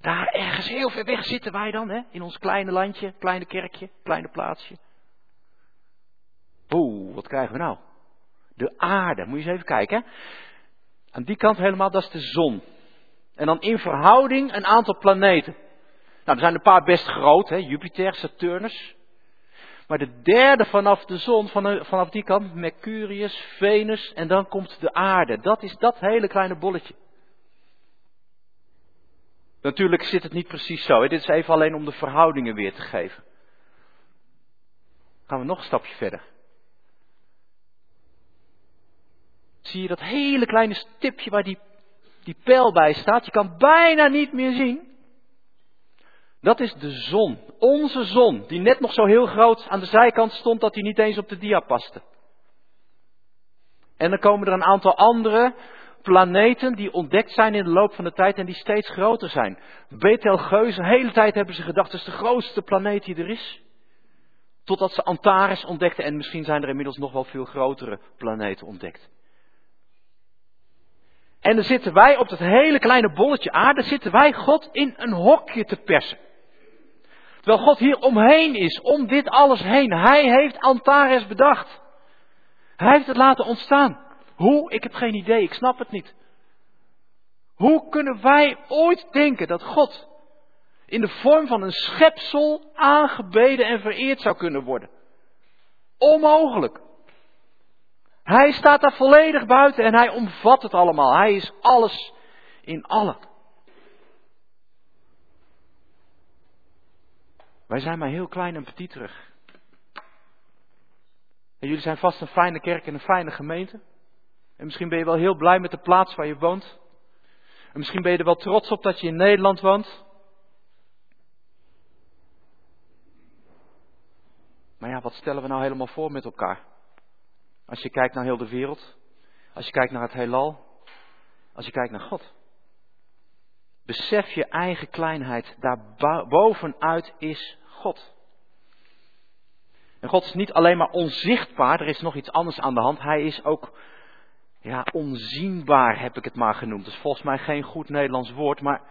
Daar ergens heel ver weg zitten wij dan, hè? In ons kleine landje, kleine kerkje, kleine plaatsje. Oeh, wat krijgen we nou? De aarde, moet je eens even kijken. Aan die kant helemaal, dat is de zon. En dan in verhouding een aantal planeten. Nou, er zijn een paar best groot, hè? Jupiter, Saturnus. Maar de derde vanaf de zon, vanaf die kant, Mercurius, Venus en dan komt de aarde. Dat is dat hele kleine bolletje. Natuurlijk zit het niet precies zo. Dit is even alleen om de verhoudingen weer te geven. Gaan we nog een stapje verder. Zie je dat hele kleine stipje waar die, die pijl bij staat? Je kan bijna niet meer zien. Dat is de zon, onze zon, die net nog zo heel groot aan de zijkant stond dat hij niet eens op de dia paste. En dan komen er een aantal andere planeten die ontdekt zijn in de loop van de tijd en die steeds groter zijn. Betelgeuse, de hele tijd hebben ze gedacht, het is de grootste planeet die er is. Totdat ze Antares ontdekten en misschien zijn er inmiddels nog wel veel grotere planeten ontdekt. En dan zitten wij op dat hele kleine bolletje aarde, zitten wij God in een hokje te persen. Terwijl God hier omheen is, om dit alles heen. Hij heeft Antares bedacht. Hij heeft het laten ontstaan. Hoe? Ik heb geen idee, ik snap het niet. Hoe kunnen wij ooit denken dat God in de vorm van een schepsel aangebeden en vereerd zou kunnen worden? Onmogelijk. Hij staat daar volledig buiten en hij omvat het allemaal. Hij is alles in allen. Wij zijn maar heel klein en petit terug. En jullie zijn vast een fijne kerk en een fijne gemeente. En misschien ben je wel heel blij met de plaats waar je woont. En misschien ben je er wel trots op dat je in Nederland woont. Maar ja, wat stellen we nou helemaal voor met elkaar? Als je kijkt naar heel de wereld, als je kijkt naar het heelal, als je kijkt naar God. Besef je eigen kleinheid, daar bovenuit is God. En God is niet alleen maar onzichtbaar, er is nog iets anders aan de hand. Hij is ook ja, onzienbaar, heb ik het maar genoemd. Dat is volgens mij geen goed Nederlands woord, maar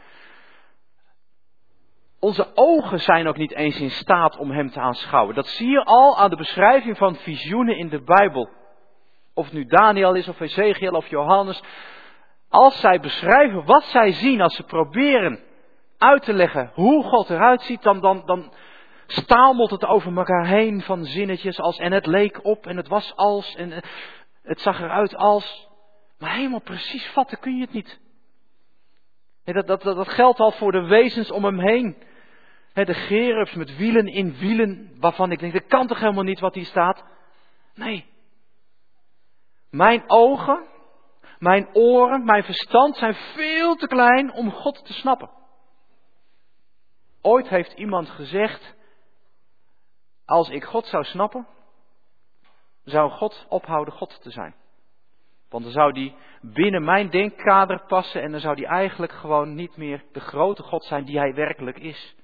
onze ogen zijn ook niet eens in staat om Hem te aanschouwen. Dat zie je al aan de beschrijving van visioenen in de Bijbel. Of het nu Daniel is, of Ezekiel, of Johannes. Als zij beschrijven wat zij zien, als ze proberen uit te leggen hoe God eruit ziet, dan, dan, dan het over elkaar heen van zinnetjes als en het leek op en het was als en het zag eruit als. Maar helemaal precies vatten kun je het niet. dat, dat, dat geldt al voor de wezens om hem heen. de gerubs met wielen in wielen, waarvan ik denk, dat kan toch helemaal niet wat hier staat? Nee. Mijn ogen, mijn oren, mijn verstand zijn veel te klein om God te snappen. Ooit heeft iemand gezegd, als ik God zou snappen, zou God ophouden God te zijn. Want dan zou die binnen mijn denkkader passen en dan zou die eigenlijk gewoon niet meer de grote God zijn die hij werkelijk is.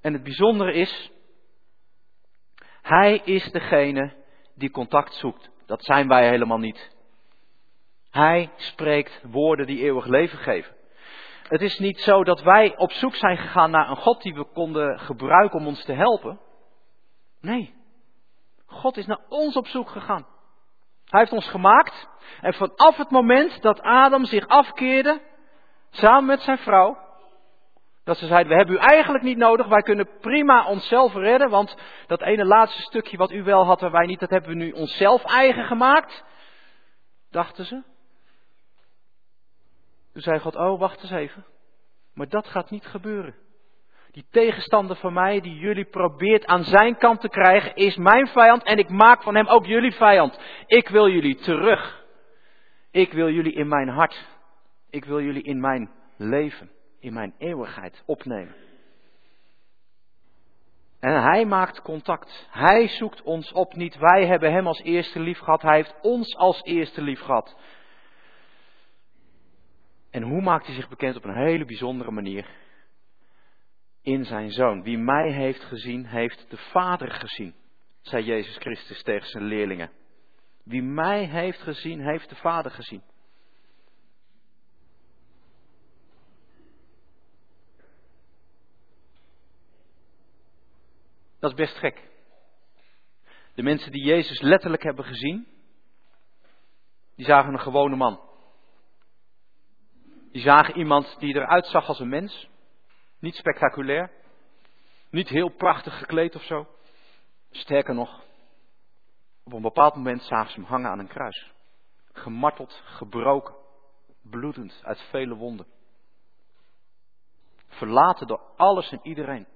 En het bijzondere is, hij is degene die contact zoekt. Dat zijn wij helemaal niet. Hij spreekt woorden die eeuwig leven geven. Het is niet zo dat wij op zoek zijn gegaan naar een God die we konden gebruiken om ons te helpen. Nee. God is naar ons op zoek gegaan. Hij heeft ons gemaakt. En vanaf het moment dat Adam zich afkeerde, samen met zijn vrouw, dat ze zeiden, we hebben u eigenlijk niet nodig, wij kunnen prima onszelf redden, want dat ene laatste stukje wat u wel had en wij niet, dat hebben we nu onszelf eigen gemaakt, dachten ze. Toen zei God, oh wacht eens even, maar dat gaat niet gebeuren. Die tegenstander van mij, die jullie probeert aan zijn kant te krijgen, is mijn vijand en ik maak van hem ook jullie vijand. Ik wil jullie terug. Ik wil jullie in mijn hart. Ik wil jullie in mijn leven, in mijn eeuwigheid opnemen. En hij maakt contact. Hij zoekt ons op. Niet wij hebben hem als eerste lief gehad. Hij heeft ons als eerste lief gehad. En hoe maakt hij zich bekend op een hele bijzondere manier? in zijn zoon. Wie mij heeft gezien, heeft de Vader gezien, zei Jezus Christus tegen zijn leerlingen. Wie mij heeft gezien, heeft de Vader gezien. Dat is best gek. De mensen die Jezus letterlijk hebben gezien, die zagen een gewone man. Die zagen iemand die eruit zag als een mens. Niet spectaculair. Niet heel prachtig gekleed of zo. Sterker nog, op een bepaald moment zagen ze hem hangen aan een kruis. Gemarteld, gebroken, bloedend uit vele wonden. Verlaten door alles en iedereen.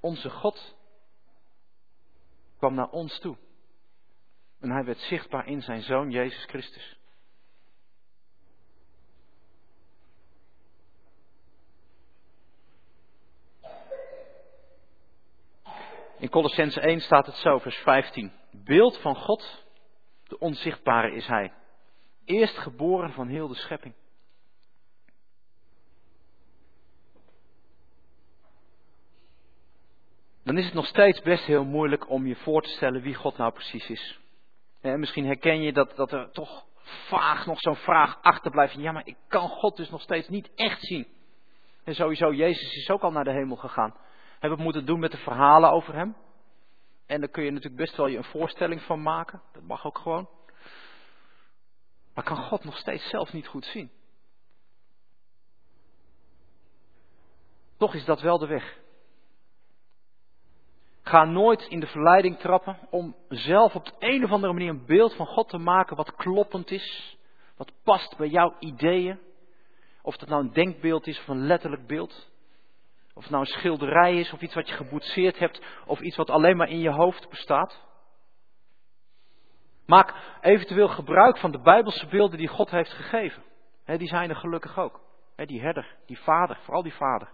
Onze God kwam naar ons toe. En hij werd zichtbaar in zijn zoon Jezus Christus. In Colossense 1 staat het zo, vers 15. Beeld van God, de onzichtbare is Hij. Eerst geboren van heel de schepping. Dan is het nog steeds best heel moeilijk om je voor te stellen wie God nou precies is. En misschien herken je dat, dat er toch vaag nog zo'n vraag achterblijft. Ja, maar ik kan God dus nog steeds niet echt zien. En sowieso, Jezus is ook al naar de hemel gegaan hebben we moeten doen met de verhalen over hem. En daar kun je natuurlijk best wel je een voorstelling van maken. Dat mag ook gewoon. Maar kan God nog steeds zelf niet goed zien? Toch is dat wel de weg. Ga nooit in de verleiding trappen om zelf op de een of andere manier een beeld van God te maken wat kloppend is, wat past bij jouw ideeën, Of dat nou een denkbeeld is of een letterlijk beeld. Of het nou een schilderij is of iets wat je geboetseerd hebt of iets wat alleen maar in je hoofd bestaat. Maak eventueel gebruik van de Bijbelse beelden die God heeft gegeven. die zijn er gelukkig ook. die herder, die vader, vooral die vader.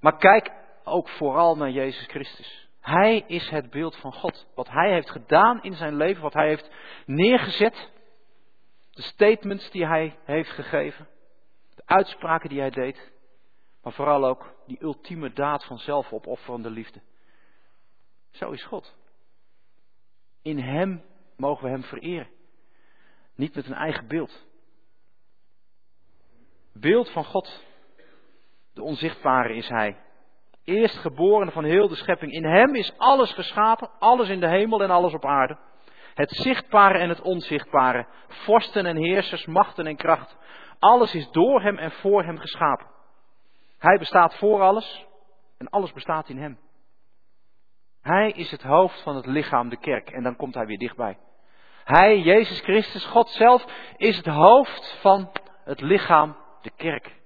Maar kijk ook vooral naar Jezus Christus. Hij is het beeld van God. Wat hij heeft gedaan in zijn leven, wat hij heeft neergezet. De statements die hij heeft gegeven. De uitspraken die hij deed. Maar vooral ook die ultieme daad van zelfopofferende liefde. Zo is God. In Hem mogen we Hem vereren. Niet met een eigen beeld. Beeld van God. De onzichtbare is Hij. Eerstgeborene van heel de schepping. In Hem is alles geschapen, alles in de hemel en alles op aarde. Het zichtbare en het onzichtbare. Vorsten en heersers, machten en kracht. Alles is door Hem en voor Hem geschapen. Hij bestaat voor alles en alles bestaat in Hem. Hij is het hoofd van het lichaam, de kerk. En dan komt hij weer dichtbij. Hij, Jezus Christus, God zelf, is het hoofd van het lichaam, de kerk.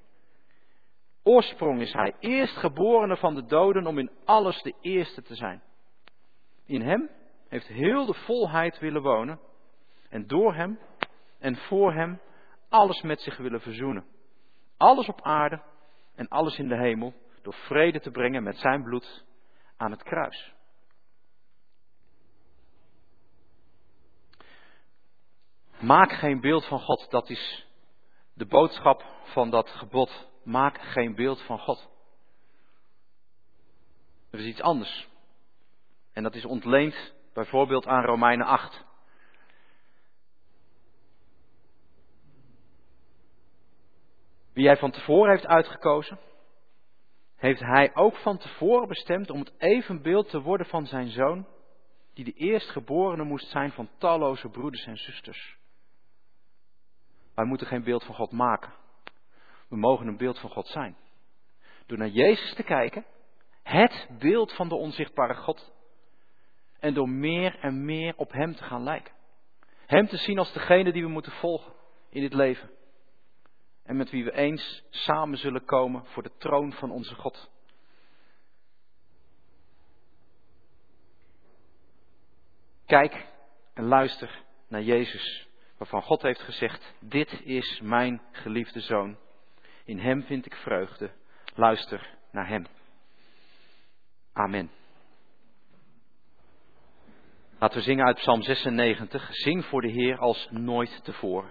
Oorsprong is hij, eerstgeborene van de doden om in alles de eerste te zijn. In hem heeft heel de volheid willen wonen en door hem en voor hem alles met zich willen verzoenen. Alles op aarde en alles in de hemel door vrede te brengen met zijn bloed aan het kruis. Maak geen beeld van God. Dat is de boodschap van dat gebod. Maak geen beeld van God. Er is iets anders. En dat is ontleend bijvoorbeeld aan Romeinen 8. Wie hij van tevoren heeft uitgekozen, heeft hij ook van tevoren bestemd om het evenbeeld te worden van zijn zoon, die de eerstgeborene moest zijn van talloze broeders en zusters. Wij moeten geen beeld van God maken. We mogen een beeld van God zijn. Door naar Jezus te kijken, het beeld van de onzichtbare God. En door meer en meer op Hem te gaan lijken. Hem te zien als degene die we moeten volgen in dit leven. En met wie we eens samen zullen komen voor de troon van onze God. Kijk en luister naar Jezus waarvan God heeft gezegd, dit is mijn geliefde zoon. In hem vind ik vreugde. Luister naar hem. Amen. Laten we zingen uit Psalm 96. Zing voor de Heer als nooit tevoren.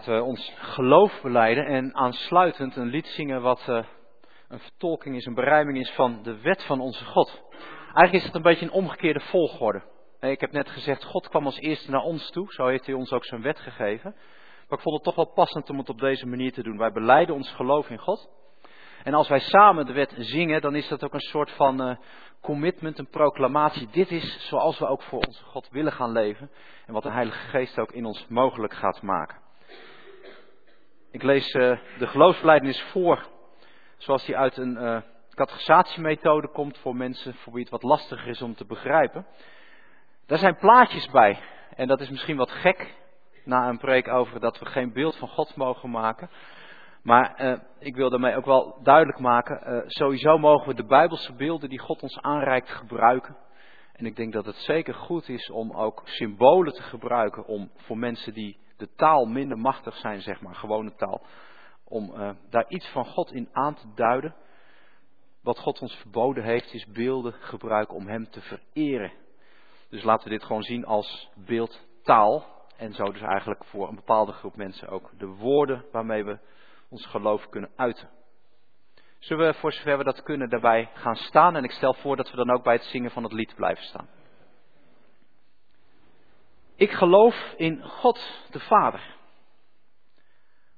Laten we ons geloof beleiden en aansluitend een lied zingen wat uh, een vertolking is, een berijming is van de wet van onze God. Eigenlijk is het een beetje een omgekeerde volgorde. Ik heb net gezegd, God kwam als eerste naar ons toe, zo heeft hij ons ook zijn wet gegeven. Maar ik vond het toch wel passend om het op deze manier te doen. Wij beleiden ons geloof in God. En als wij samen de wet zingen, dan is dat ook een soort van commitment, een proclamatie. Dit is zoals we ook voor onze God willen gaan leven. En wat de Heilige Geest ook in ons mogelijk gaat maken. Ik lees uh, de geloofsbelijdenis voor, zoals die uit een uh, categorisatiemethode komt voor mensen voor wie het wat lastiger is om te begrijpen. Daar zijn plaatjes bij. En dat is misschien wat gek na een preek over dat we geen beeld van God mogen maken. Maar uh, ik wil daarmee ook wel duidelijk maken, sowieso mogen we de Bijbelse beelden die God ons aanreikt gebruiken. En ik denk dat het zeker goed is om ook symbolen te gebruiken om voor mensen die de taal minder machtig zijn, zeg maar, gewone taal, om uh, daar iets van God in aan te duiden. Wat God ons verboden heeft, is beelden gebruiken om Hem te vereren. Dus laten we dit gewoon zien als beeldtaal. En zo dus eigenlijk voor een bepaalde groep mensen ook de woorden waarmee we ons geloof kunnen uiten. Zullen we voor zover we dat kunnen daarbij gaan staan? En ik stel voor dat we dan ook bij het zingen van het lied blijven staan. Ik geloof in God de Vader.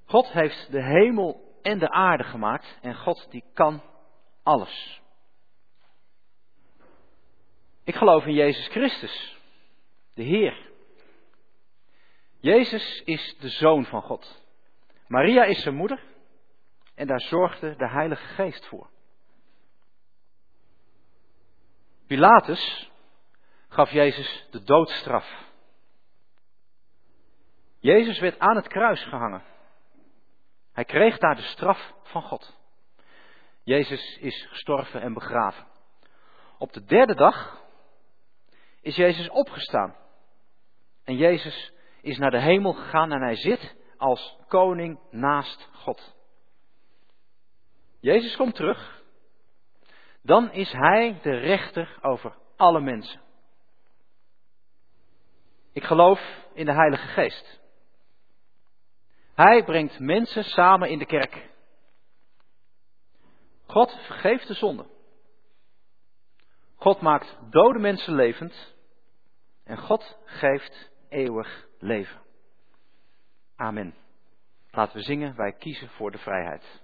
God heeft de hemel en de aarde gemaakt en God die kan alles. Ik geloof in Jezus Christus, de Heer. Jezus is de Zoon van God. Maria is zijn moeder en daar zorgde de Heilige Geest voor. Pilatus gaf Jezus de doodstraf. Jezus werd aan het kruis gehangen. Hij kreeg daar de straf van God. Jezus is gestorven en begraven. Op de derde dag is Jezus opgestaan. En Jezus is naar de hemel gegaan en hij zit als koning naast God. Jezus komt terug. Dan is hij de rechter over alle mensen. Ik geloof in de Heilige Geest. Hij brengt mensen samen in de kerk. God vergeeft de zonde. God maakt dode mensen levend. En God geeft eeuwig leven. Amen. Laten we zingen, wij kiezen voor de vrijheid.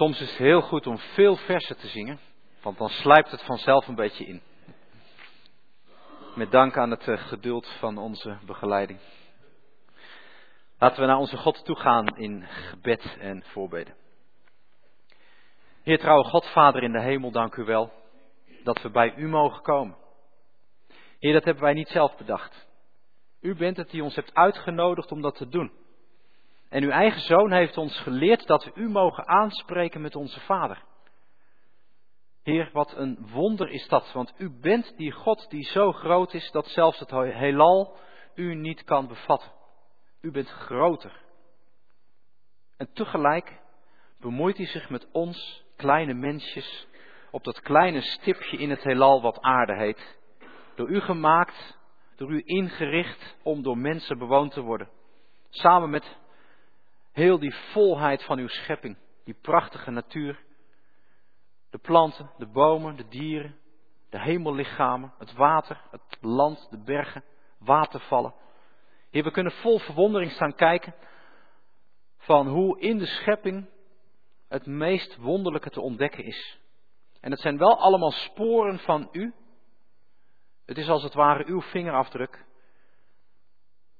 Soms is het heel goed om veel versen te zingen, want dan slijpt het vanzelf een beetje in. Met dank aan het eh, geduld van onze begeleiding. Laten we naar onze God toe gaan in gebed en voorbeden. Heer trouwe God, Vader in de hemel, dank u wel dat we bij u mogen komen. Heer, dat hebben wij niet zelf bedacht. U bent het die ons hebt uitgenodigd om dat te doen. En uw eigen zoon heeft ons geleerd dat we u mogen aanspreken met onze Vader. Heer, wat een wonder is dat, want u bent die God die zo groot is dat zelfs het heelal u niet kan bevatten. U bent groter. En tegelijk bemoeit u zich met ons, kleine mensjes, op dat kleine stipje in het heelal wat aarde heet. Door u gemaakt, door u ingericht om door mensen bewoond te worden. Samen met heel die volheid van uw schepping, die prachtige natuur. De planten, de bomen, de dieren, de hemellichamen, het water, het land, de bergen, watervallen. Hier, we kunnen vol verwondering staan kijken van hoe in de schepping het meest wonderlijke te ontdekken is. En het zijn wel allemaal sporen van u. Het is als het ware uw vingerafdruk.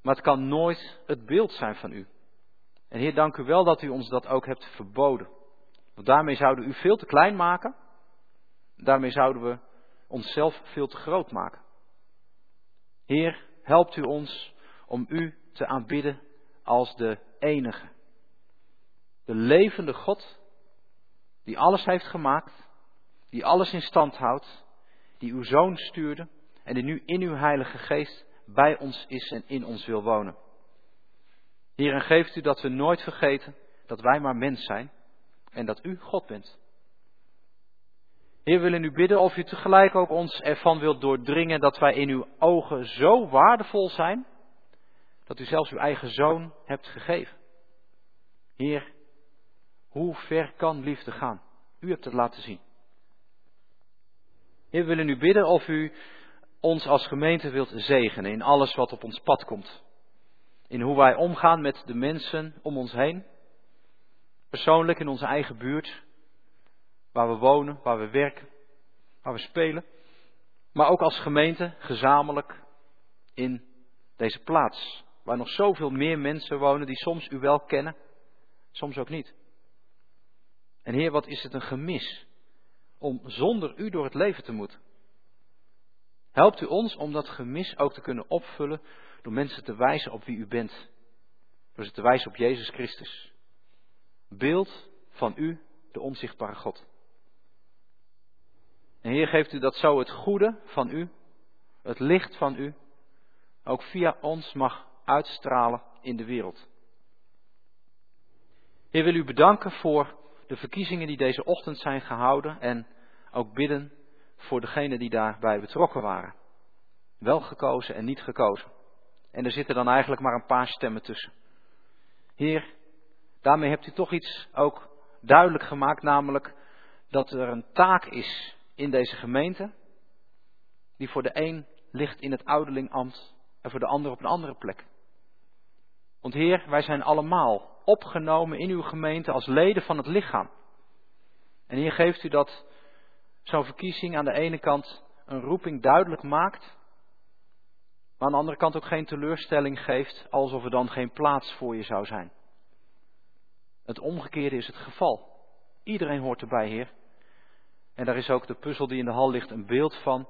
Maar het kan nooit het beeld zijn van u. En Heer, dank u wel dat u ons dat ook hebt verboden. Want daarmee zouden u veel te klein maken. Daarmee zouden we onszelf veel te groot maken. Heer, helpt u ons om u te aanbidden als de enige. De levende God, die alles heeft gemaakt, die alles in stand houdt, die uw zoon stuurde en die nu in uw Heilige Geest bij ons is en in ons wil wonen. Heer, en geeft u dat we nooit vergeten dat wij maar mens zijn en dat u God bent. Heer, we willen u bidden of u tegelijk ook ons ervan wilt doordringen dat wij in uw ogen zo waardevol zijn, dat u zelfs uw eigen zoon hebt gegeven. Heer, hoe ver kan liefde gaan? U hebt het laten zien. Heer, we willen u bidden of u ons als gemeente wilt zegenen in alles wat op ons pad komt. In hoe wij omgaan met de mensen om ons heen. Persoonlijk in onze eigen buurt. Waar we wonen, waar we werken, waar we spelen. Maar ook als gemeente, gezamenlijk in deze plaats. Waar nog zoveel meer mensen wonen die soms u wel kennen, soms ook niet. En Heer, wat is het een gemis om zonder u door het leven te moeten. Helpt u ons om dat gemis ook te kunnen opvullen door mensen te wijzen op wie u bent. Door ze te wijzen op Jezus Christus. Beeld van u, de onzichtbare God. En Heer, geeft u dat zo het goede van u, het licht van u, ook via ons mag uitstralen in de wereld. Heer, wil u bedanken voor de verkiezingen die deze ochtend zijn gehouden en ook bidden voor degenen die daarbij betrokken waren. Wel gekozen en niet gekozen. En er zitten dan eigenlijk maar een paar stemmen tussen. Heer, daarmee hebt u toch iets ook duidelijk gemaakt, namelijk dat er een taak is in deze gemeente, die voor de een ligt in het ouderlingambt en voor de ander op een andere plek. Want Heer, wij zijn allemaal opgenomen in uw gemeente als leden van het lichaam. En hier geeft u dat zo'n verkiezing aan de ene kant een roeping duidelijk maakt, maar aan de andere kant ook geen teleurstelling geeft, alsof er dan geen plaats voor je zou zijn. Het omgekeerde is het geval. Iedereen hoort erbij, Heer. En daar is ook de puzzel die in de hal ligt een beeld van.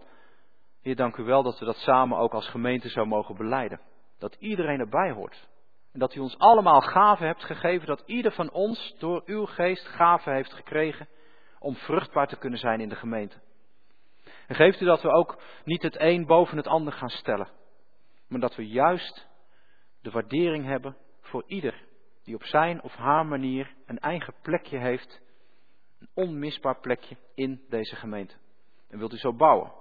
Heer, dank u wel dat we dat samen ook als gemeente zo mogen beleiden. Dat iedereen erbij hoort. En dat u ons allemaal gaven hebt gegeven, dat ieder van ons door uw geest gaven heeft gekregen om vruchtbaar te kunnen zijn in de gemeente. En geeft u dat we ook niet het een boven het ander gaan stellen, maar dat we juist de waardering hebben voor ieder die op zijn of haar manier een eigen plekje heeft, een onmisbaar plekje in deze gemeente. En wilt u zo bouwen?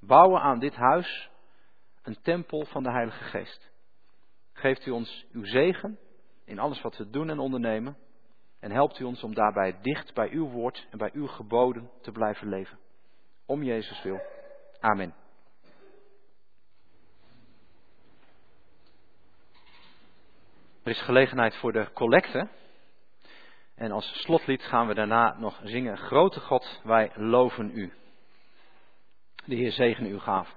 Bouwen aan dit huis een tempel van de Heilige Geest. Geeft u ons uw zegen in alles wat we doen en ondernemen. En helpt u ons om daarbij dicht bij uw woord en bij uw geboden te blijven leven. Om Jezus wil. Amen. Er is gelegenheid voor de collecte. En als slotlied gaan we daarna nog zingen, Grote God, wij loven u. De Heer zegene uw gaven.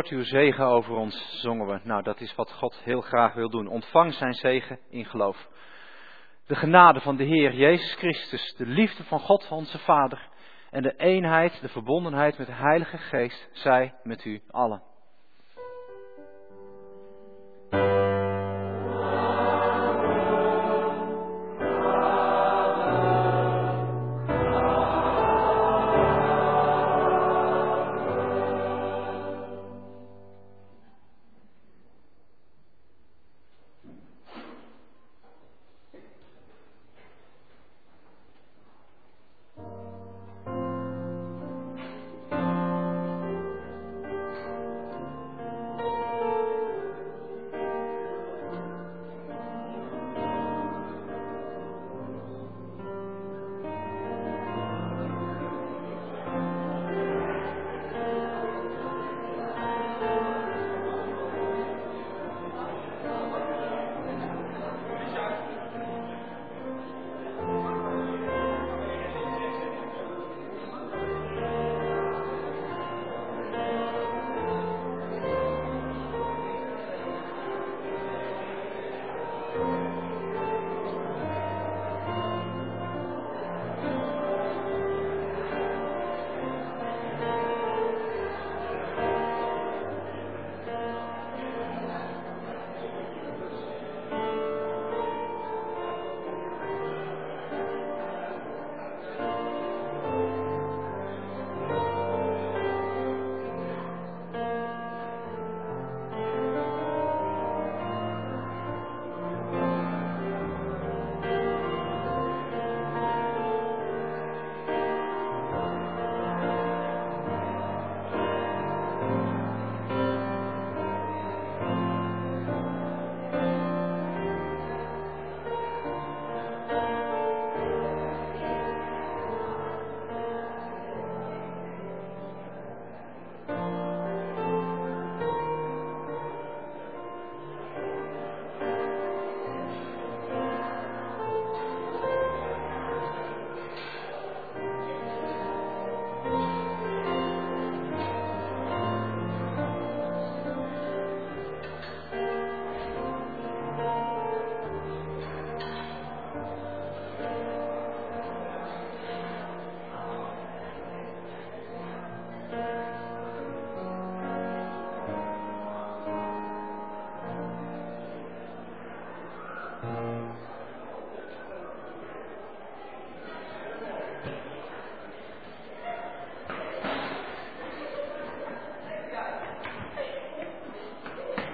Stort uw zegen over ons, zongen we. Nou, dat is wat God heel graag wil doen. Ontvang zijn zegen in geloof. De genade van de Heer Jezus Christus, de liefde van God onze Vader en de eenheid, de verbondenheid met de Heilige Geest, zij met u allen.